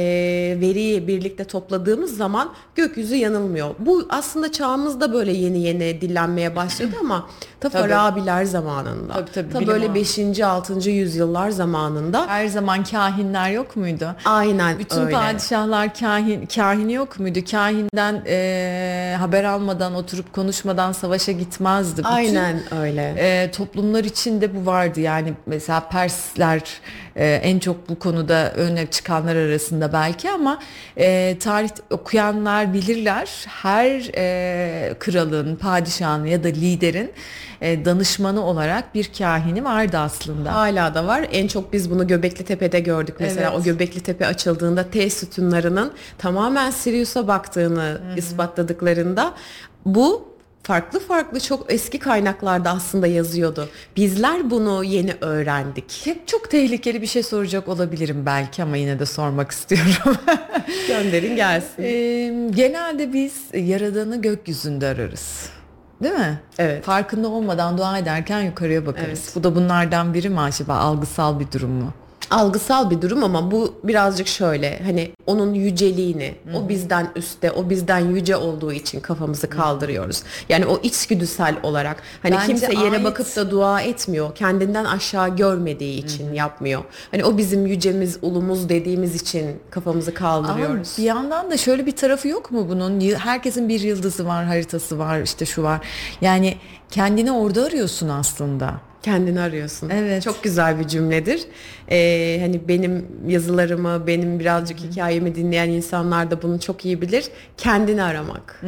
veriyi birlikte topladığımız zaman gökyüzü yanılmıyor. Bu aslında çağımızda böyle yeni yeni dillenmeye başladı ama ta. Farabiler zamanında. Tabii, tabii, ta böyle o. 5. 6. yüzyıllar zamanında Her zaman kahinler yok muydu? aynen Bütün öyle. padişahlar kahin, kahini yok muydu? Kahinden e, haber almadan, oturup konuşmadan savaşa gitmezdi. Bütün, Aynen öyle. e, toplumlar içinde bu vardı. Yani mesela Persler e, en çok bu konuda öne çıkanlar arasında belki ama e, tarih okuyanlar bilirler. Her e, kralın, padişahın ya da liderin e, danışmanı olarak bir kahini vardı aslında. Hala da var. En çok biz bunu Göbekli Tepe'de gördük. Mesela Evet. o Göbekli Tepe açıldığında T sütunlarının tamamen Sirius'a baktığını ispatladıklarında bu farklı farklı çok eski kaynaklarda aslında yazıyordu. Bizler bunu yeni öğrendik. Çok, çok tehlikeli bir şey soracak olabilirim belki ama yine de sormak istiyorum. Gönderin gelsin. Ee, genelde biz yaradanı gökyüzünde ararız. Değil mi? Evet. Farkında olmadan dua ederken yukarıya bakarız. Evet. Bu da bunlardan biri mi acaba? Algısal bir durum mu? Algısal bir durum ama bu birazcık şöyle hani onun yüceliğini o bizden üstte o bizden yüce olduğu için kafamızı kaldırıyoruz. Yani o içgüdüsel olarak hani Bence kimse yere ait- bakıp da dua etmiyor. Kendinden aşağı görmediği için yapmıyor. Hani o bizim yücemiz, ulumuz dediğimiz için kafamızı Ama kaldırıyoruz. bir yandan da şöyle bir tarafı yok mu bunun? Herkesin bir yıldızı var, haritası var, işte şu var. Yani kendini orada arıyorsun aslında. Kendini arıyorsun. Evet. Çok güzel bir cümledir. Ee, hani benim yazılarımı, benim birazcık hikayemi dinleyen insanlar da bunu çok iyi bilir. Kendini aramak.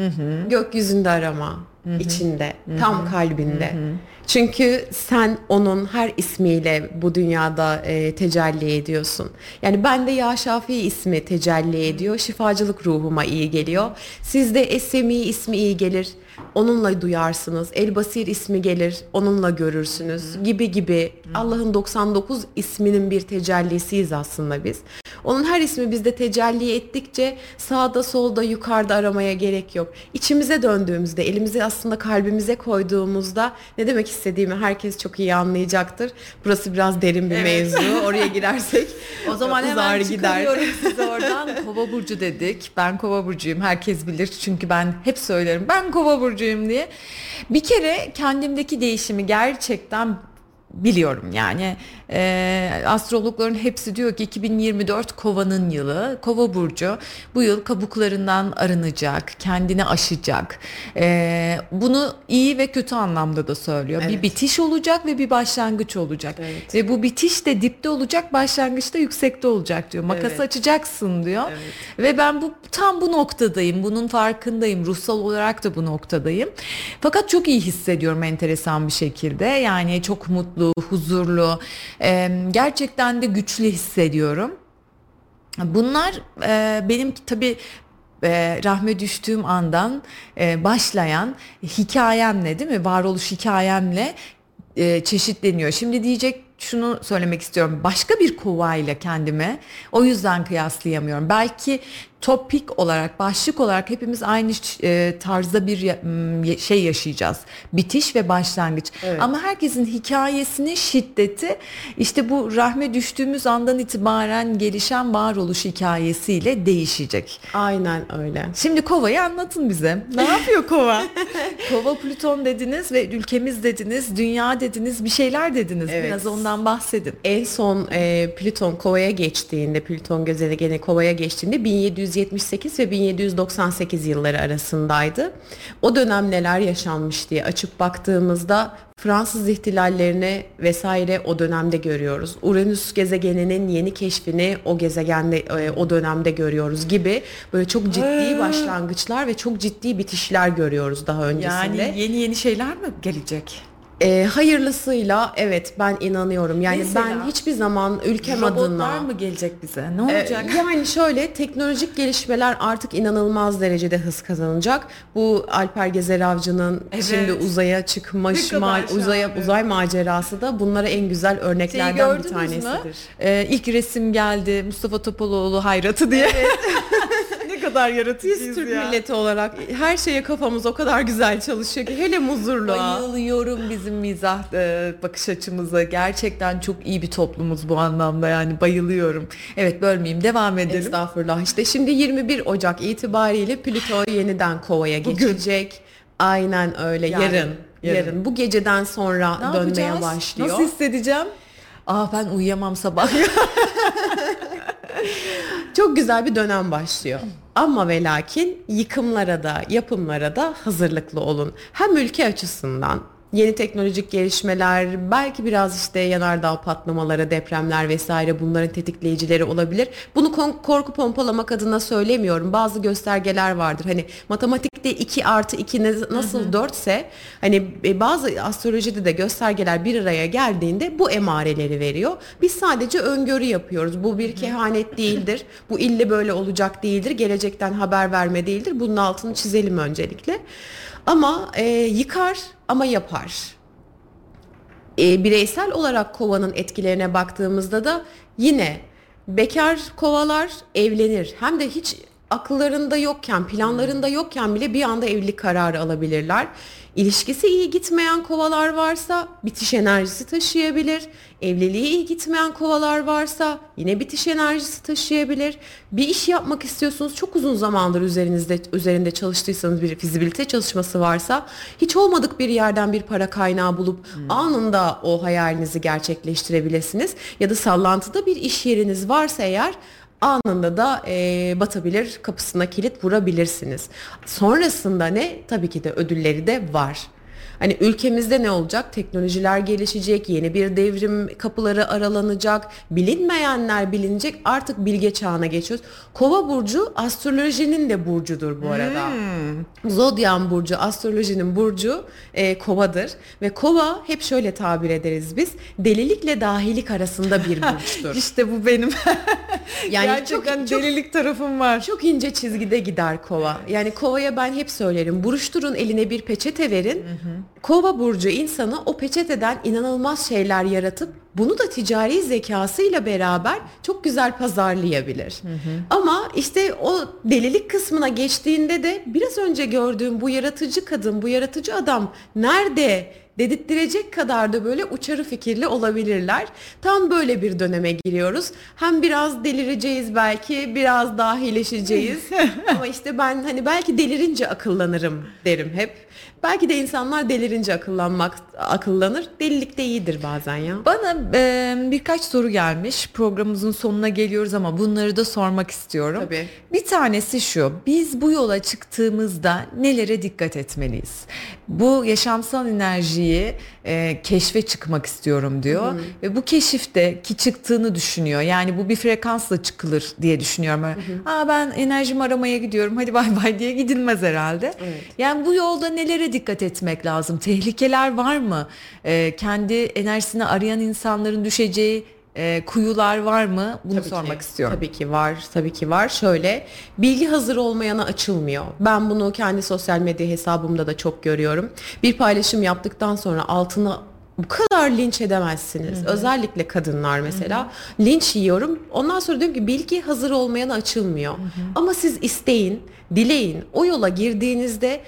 Gökyüzünde arama. İçinde, tam kalbinde. Çünkü sen onun her ismiyle bu dünyada e, tecelli ediyorsun. Yani bende Ya Şafii ismi tecelli ediyor. Şifacılık ruhuma iyi geliyor. Sizde Esemi ismi iyi gelir. Onunla duyarsınız. El Basir ismi gelir. Onunla görürsünüz. Gibi gibi. Allah'ın 99 isminin bir tecellisiyiz aslında biz. Onun her ismi bizde tecelli ettikçe sağda solda yukarıda aramaya gerek yok. İçimize döndüğümüzde, elimizi aslında kalbimize koyduğumuzda ne demek istediğimi herkes çok iyi anlayacaktır. Burası biraz derin bir mevzu. Oraya girersek O zaman hemen gider. size oradan. Kova burcu dedik. Ben kova burcuyum. Herkes bilir. Çünkü ben hep söylerim. Ben kova burcuyum diye. Bir kere kendimdeki değişimi gerçekten biliyorum yani e, astrologların hepsi diyor ki 2024 kovanın yılı kova burcu bu yıl kabuklarından arınacak kendini aşacak E, bunu iyi ve kötü anlamda da söylüyor bir Evet. bitiş olacak ve bir başlangıç olacak Evet. ve bu bitiş de dipte olacak başlangıçta yüksekte olacak diyor makası Evet. açacaksın diyor Evet. ve ben bu tam bu noktadayım bunun farkındayım ruhsal olarak da bu noktadayım fakat çok iyi hissediyorum enteresan bir şekilde yani çok mutlu huzurlu em, gerçekten de güçlü hissediyorum bunlar e, benim tabii e, rahme düştüğüm andan e, başlayan hikayemle değil mi varoluş hikayemle e, çeşitleniyor. Şimdi diyecek şunu söylemek istiyorum. Başka bir kovayla kendime o yüzden kıyaslayamıyorum. Belki topik olarak, başlık olarak hepimiz aynı e, tarzda bir m, şey yaşayacağız. Bitiş ve başlangıç. Evet. Ama herkesin hikayesinin şiddeti işte bu rahme düştüğümüz andan itibaren gelişen varoluş hikayesiyle değişecek. Aynen öyle. Şimdi Kova'yı anlatın bize. Ne yapıyor Kova? Kova Plüton dediniz ve ülkemiz dediniz, dünya dediniz, bir şeyler dediniz. Evet. Biraz ondan bahsedin. En son e, Plüton Kova'ya geçtiğinde, Plüton gezegeni Kova'ya geçtiğinde 1778 ve 1798 yılları arasındaydı. O dönem neler yaşanmış diye açıp baktığımızda Fransız ihtilallerini vesaire o dönemde görüyoruz. Uranüs gezegeninin yeni keşfini o gezegende e, o dönemde görüyoruz gibi böyle çok ciddi başlangıçlar ve çok ciddi bitişler görüyoruz daha öncesinde. Yani yeni yeni şeyler mi gelecek? E, hayırlısıyla evet ben inanıyorum. Yani Mesela? ben hiçbir zaman ülkem Robotlar adına mı gelecek bize? Ne Ee, olacak? Yani şöyle teknolojik gelişmeler artık inanılmaz derecede hız kazanacak. Bu Alper Gezer Avcı'nın Evet. şimdi uzaya kadar ma- uzaya uzay macerası da bunlara en güzel örneklerden bir tanesidir. mü? Ee, ilk resim geldi Mustafa Topaloğlu hayratı diye. ne kadar yaratıcıyız Biz Türk ya. milleti olarak her şeye kafamız o kadar güzel çalışıyor ki hele muzurluğa. Bayılıyorum bizim mizah e, bakış açımıza. Gerçekten çok iyi bir toplumuz bu anlamda yani bayılıyorum. Evet bölmeyeyim devam edelim. Estağfurullah işte şimdi 21 Ocak itibariyle Plüto yeniden kovaya Bugün. geçecek. Aynen öyle Yarın, yarın, yarın. yarın bu geceden sonra Ne dönmeye yapacağız? başlıyor. Nasıl hissedeceğim? Aa ben uyuyamam sabah. Çok güzel bir dönem başlıyor. Ama ve lakin yıkımlara da yapımlara da hazırlıklı olun. Hem ülke açısından yeni teknolojik gelişmeler, belki biraz işte yanardağ patlamaları, depremler vesaire bunların tetikleyicileri olabilir. Bunu korku pompalamak adına söylemiyorum. Bazı göstergeler vardır. Hani matematikte 2 artı 2 ne- nasıl 4 ise hani e, bazı astrolojide de göstergeler bir araya geldiğinde bu emareleri veriyor. Biz sadece öngörü yapıyoruz. Bu bir kehanet değildir. Bu ille böyle olacak değildir. Gelecekten haber verme değildir. Bunun altını çizelim öncelikle. Ama e, yıkar ama yapar. E, bireysel olarak kovanın etkilerine baktığımızda da yine bekar kovalar evlenir. Hem de hiç akıllarında yokken, planlarında yokken bile bir anda evlilik kararı alabilirler. İlişkisi iyi gitmeyen kovalar varsa bitiş enerjisi taşıyabilir. Evliliği iyi gitmeyen kovalar varsa yine bitiş enerjisi taşıyabilir. Bir iş yapmak istiyorsunuz çok uzun zamandır üzerinizde üzerinde çalıştıysanız bir fizibilite çalışması varsa hiç olmadık bir yerden bir para kaynağı bulup anında o hayalinizi gerçekleştirebilirsiniz. Ya da sallantıda bir iş yeriniz varsa eğer anında da e, batabilir, kapısına kilit vurabilirsiniz. Sonrasında ne? Tabii ki de ödülleri de var. Hani ülkemizde ne olacak? Teknolojiler gelişecek, yeni bir devrim kapıları aralanacak, bilinmeyenler bilinecek. Artık bilge çağına geçiyoruz. Kova burcu astrolojinin de burcudur bu arada. Zodyan burcu, astrolojinin burcu e, kovadır ve kova hep şöyle tabir ederiz biz. Delilikle dahilik arasında bir burçtur. işte bu benim. Yani Gerçekten çok, çok delilik tarafım var. çok ince çizgide gider kova. Yani kovaya ben hep söylerim. Buruşturun eline bir peçete verin. Kova burcu insanı o peçeteden inanılmaz şeyler yaratıp bunu da ticari zekasıyla beraber çok güzel pazarlayabilir. Ama işte o delilik kısmına geçtiğinde de biraz önce gördüğüm bu yaratıcı kadın, bu yaratıcı adam nerede dedirttirecek kadar da böyle uçarı fikirli olabilirler. Tam böyle bir döneme giriyoruz. Hem biraz delireceğiz belki, biraz dahileşeceğiz. Ama işte ben hani belki delirince akıllanırım derim hep. Belki de insanlar delirince akıllanmak akıllanır. Delilik de iyidir bazen ya. Bana e, birkaç soru gelmiş. Programımızın sonuna geliyoruz ama bunları da sormak istiyorum. Tabii. Bir tanesi şu. Biz bu yola çıktığımızda nelere dikkat etmeliyiz? Bu yaşamsal enerjiyi e, keşfe çıkmak istiyorum diyor. Ve bu keşifte ki çıktığını düşünüyor. Yani bu bir frekansla çıkılır diye düşünüyorum. Böyle, Aa ben enerjimi aramaya gidiyorum. Hadi bay bay diye gidilmez herhalde. Evet. Yani bu yolda nelere dikkat etmek lazım? Tehlikeler var mı? Ee, kendi enerjisini arayan insanların düşeceği e, kuyular var mı? Bunu Tabii sormak ki, istiyorum. Tabii ki var, tabii ki var. Şöyle, bilgi hazır olmayana açılmıyor. Ben bunu kendi sosyal medya hesabımda da çok görüyorum. Bir paylaşım yaptıktan sonra altına bu kadar linç edemezsiniz. Özellikle kadınlar mesela. Linç yiyorum. Ondan sonra diyorum ki bilgi hazır olmayana açılmıyor. Ama siz isteyin, dileyin. O yola girdiğinizde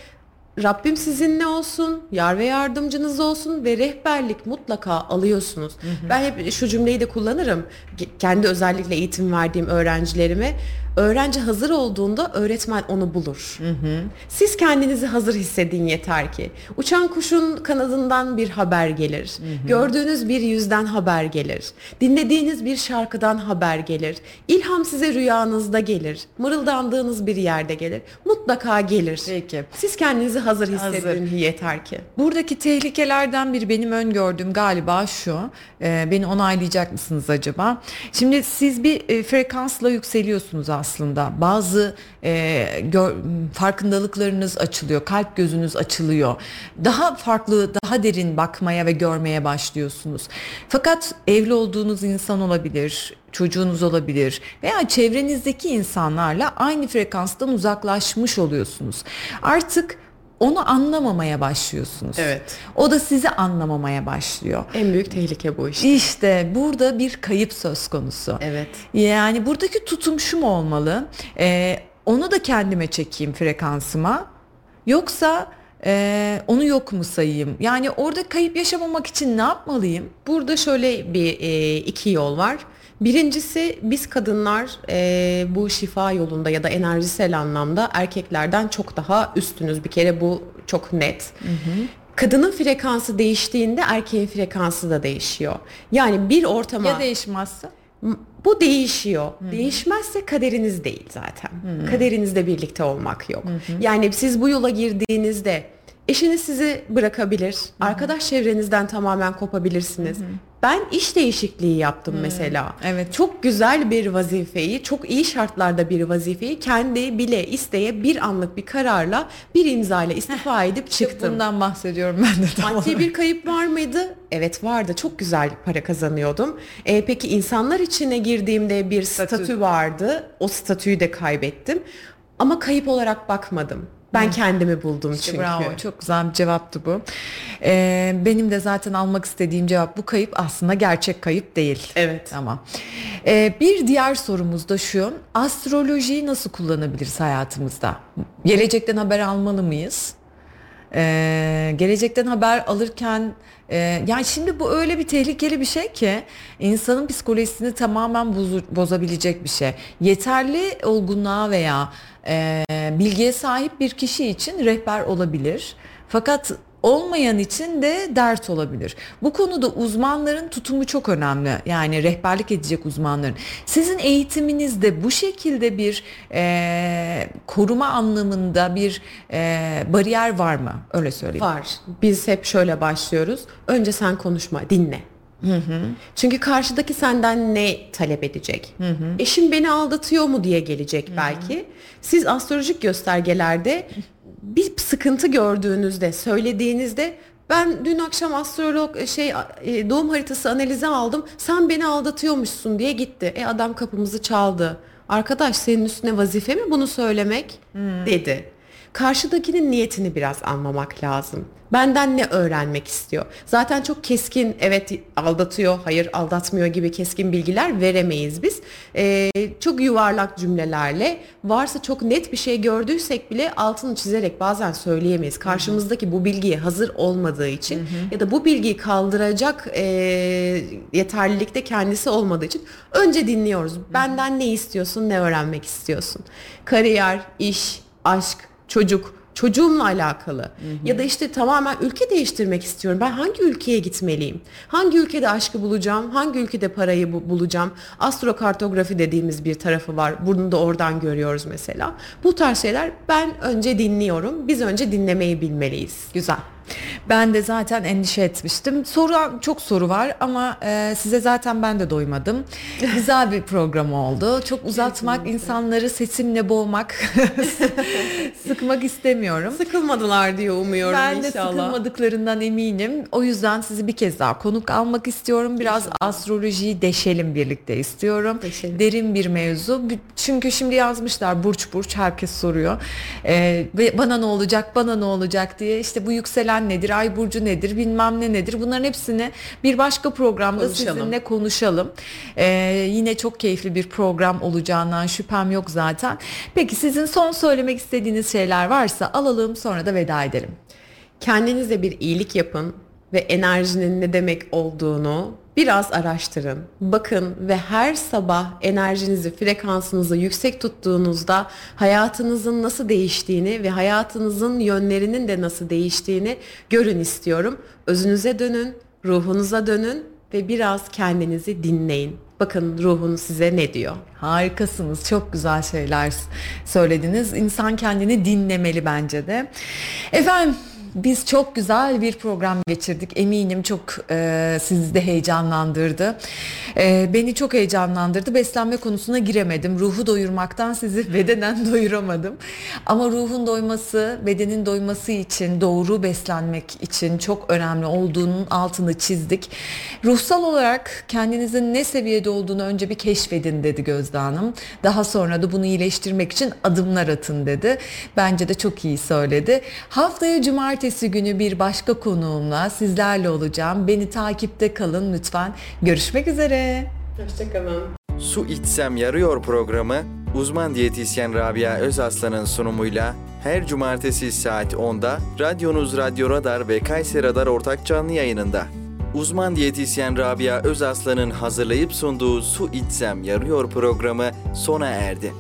Rabbim sizinle olsun, yar ve yardımcınız olsun ve rehberlik mutlaka alıyorsunuz. Ben hep şu cümleyi de kullanırım. Kendi özellikle eğitim verdiğim öğrencilerime. Öğrenci hazır olduğunda öğretmen onu bulur. Siz kendinizi hazır hissedin yeter ki. Uçan kuşun kanadından bir haber gelir. Gördüğünüz bir yüzden haber gelir. Dinlediğiniz bir şarkıdan haber gelir. İlham size rüyanızda gelir. Mırıldandığınız bir yerde gelir. Mutlaka gelir. Peki. Siz kendinizi hazır hissedin Hazır. yeter ki. Buradaki tehlikelerden biri benim öngördüğüm galiba şu. Ee, beni onaylayacak mısınız acaba? Şimdi siz bir e, frekansla yükseliyorsunuz aslında. Aslında. Bazı e, gör, farkındalıklarınız açılıyor, kalp gözünüz açılıyor. Daha farklı, daha derin bakmaya ve görmeye başlıyorsunuz. Fakat evli olduğunuz insan olabilir, çocuğunuz olabilir veya çevrenizdeki insanlarla aynı frekanstan uzaklaşmış oluyorsunuz. Artık onu anlamamaya başlıyorsunuz. Evet. O da sizi anlamamaya başlıyor. En büyük tehlike bu işte. İşte burada bir kayıp söz konusu. Evet. Yani buradaki tutum şu mu olmalı? Ee, onu da kendime çekeyim frekansıma. Yoksa e, onu yok mu sayayım? Yani orada kayıp yaşamamak için ne yapmalıyım? Burada şöyle bir e, iki yol var. Birincisi biz kadınlar e, bu şifa yolunda ya da enerjisel anlamda erkeklerden çok daha üstünüz. Bir kere bu çok net. Kadının frekansı değiştiğinde erkeğin frekansı da değişiyor. Yani bir ortama Ya değişmezse? Bu değişiyor. Değişmezse kaderiniz değil zaten. Kaderinizde birlikte olmak yok. Yani siz bu yola girdiğinizde eşiniz sizi bırakabilir. Arkadaş çevrenizden tamamen kopabilirsiniz. Ben iş değişikliği yaptım mesela. Evet. Çok güzel bir vazifeyi, çok iyi şartlarda bir vazifeyi kendi bile isteye bir anlık bir kararla, bir imzayla istifa edip çıktım. Bundan bahsediyorum ben de tam Maddi olarak. bir kayıp var mıydı? Evet vardı. Çok güzel para kazanıyordum. E, peki insanlar içine girdiğimde bir Statü. statü. vardı. O statüyü de kaybettim. Ama kayıp olarak bakmadım. Ben kendimi buldum İşte çünkü. Bravo çok güzel bir cevaptı bu. Ee, benim de zaten almak istediğim cevap bu kayıp aslında gerçek kayıp değil. Evet. Tamam. Ee, bir diğer sorumuz da şu. Astrolojiyi nasıl kullanabiliriz hayatımızda? Gelecekten haber almalı mıyız? Ee, gelecekten haber alırken e, yani şimdi bu öyle bir tehlikeli bir şey ki insanın psikolojisini tamamen bozu- bozabilecek bir şey. Yeterli olgunluğa veya e, bilgiye sahip bir kişi için rehber olabilir. Fakat olmayan için de dert olabilir. Bu konuda uzmanların tutumu çok önemli. Yani rehberlik edecek uzmanların. Sizin eğitiminizde bu şekilde bir e, koruma anlamında bir e, bariyer var mı? Öyle söyleyeyim. Var. Biz hep şöyle başlıyoruz. Önce sen konuşma, dinle. Çünkü karşıdaki senden ne talep edecek? Eşim beni aldatıyor mu diye gelecek belki. Siz astrolojik göstergelerde bir sıkıntı gördüğünüzde, söylediğinizde ben dün akşam astrolog şey e, doğum haritası analizi aldım. Sen beni aldatıyormuşsun diye gitti. E adam kapımızı çaldı. Arkadaş senin üstüne vazife mi bunu söylemek? dedi. Karşıdakinin niyetini biraz anlamak lazım. Benden ne öğrenmek istiyor? Zaten çok keskin evet aldatıyor, hayır aldatmıyor gibi keskin bilgiler veremeyiz biz. Ee, çok yuvarlak cümlelerle varsa çok net bir şey gördüysek bile altını çizerek bazen söyleyemeyiz. Karşımızdaki bu bilgiye hazır olmadığı için ya da bu bilgiyi kaldıracak e, yeterlilikte kendisi olmadığı için önce dinliyoruz. Benden ne istiyorsun, ne öğrenmek istiyorsun? Kariyer, iş, aşk, çocuk, çocuğumla alakalı ya da işte tamamen ülke değiştirmek istiyorum. Ben hangi ülkeye gitmeliyim? Hangi ülkede aşkı bulacağım? Hangi ülkede parayı bu- bulacağım? Astrokartografi dediğimiz bir tarafı var. Bunu da oradan görüyoruz mesela. Bu tarz şeyler ben önce dinliyorum. Biz önce dinlemeyi bilmeliyiz. Güzel. Ben de zaten endişe etmiştim. Soru çok soru var ama e, size zaten ben de doymadım. Güzel bir program oldu. Çok uzatmak, insanları sesimle boğmak, sıkmak istemiyorum. Sıkılmadılar diye umuyorum Ben de inşallah. sıkılmadıklarından eminim. O yüzden sizi bir kez daha konuk almak istiyorum. Biraz astrolojiyi deşelim birlikte istiyorum. Deşelim. Derin bir mevzu. Çünkü şimdi yazmışlar burç burç herkes soruyor. Ee, bana ne olacak, bana ne olacak diye. İşte bu yükselen nedir, ay burcu nedir, bilmem ne nedir. Bunların hepsini bir başka programda Konuşalım. sizinle konuşalım. Ee, yine çok keyifli bir program olacağından şüphem yok zaten. Peki sizin son söylemek istediğiniz şeyler varsa alalım sonra da veda edelim. Kendinize bir iyilik yapın ve enerjinin ne demek olduğunu biraz araştırın. Bakın ve her sabah enerjinizi, frekansınızı yüksek tuttuğunuzda hayatınızın nasıl değiştiğini ve hayatınızın yönlerinin de nasıl değiştiğini görün istiyorum. Özünüze dönün, ruhunuza dönün ve biraz kendinizi dinleyin. Bakın ruhunuz size ne diyor. Harikasınız. Çok güzel şeyler söylediniz. İnsan kendini dinlemeli bence de. Efendim Biz çok güzel bir program geçirdik. Eminim çok e, sizi de heyecanlandırdı. E, beni çok heyecanlandırdı. Beslenme konusuna giremedim. Ruhu doyurmaktan sizi bedenen doyuramadım. Ama ruhun doyması, bedenin doyması için, doğru beslenmek için çok önemli olduğunun altını çizdik. Ruhsal olarak kendinizin ne seviyede olduğunu önce bir keşfedin dedi Gözde Hanım. Daha sonra da bunu iyileştirmek için adımlar atın dedi. Bence de çok iyi söyledi. Haftaya cumartesi günü bir başka konuğumla sizlerle olacağım. Beni takipte kalın lütfen. Görüşmek üzere. Hoşçakalın. Su içsem yarıyor programı uzman diyetisyen Rabia Özaslan'ın sunumuyla her cumartesi saat 10'da Radyonuz Radyo Radar ve Kayseri Radar ortak canlı yayınında. Uzman diyetisyen Rabia Özaslan'ın hazırlayıp sunduğu Su İçsem Yarıyor programı sona erdi.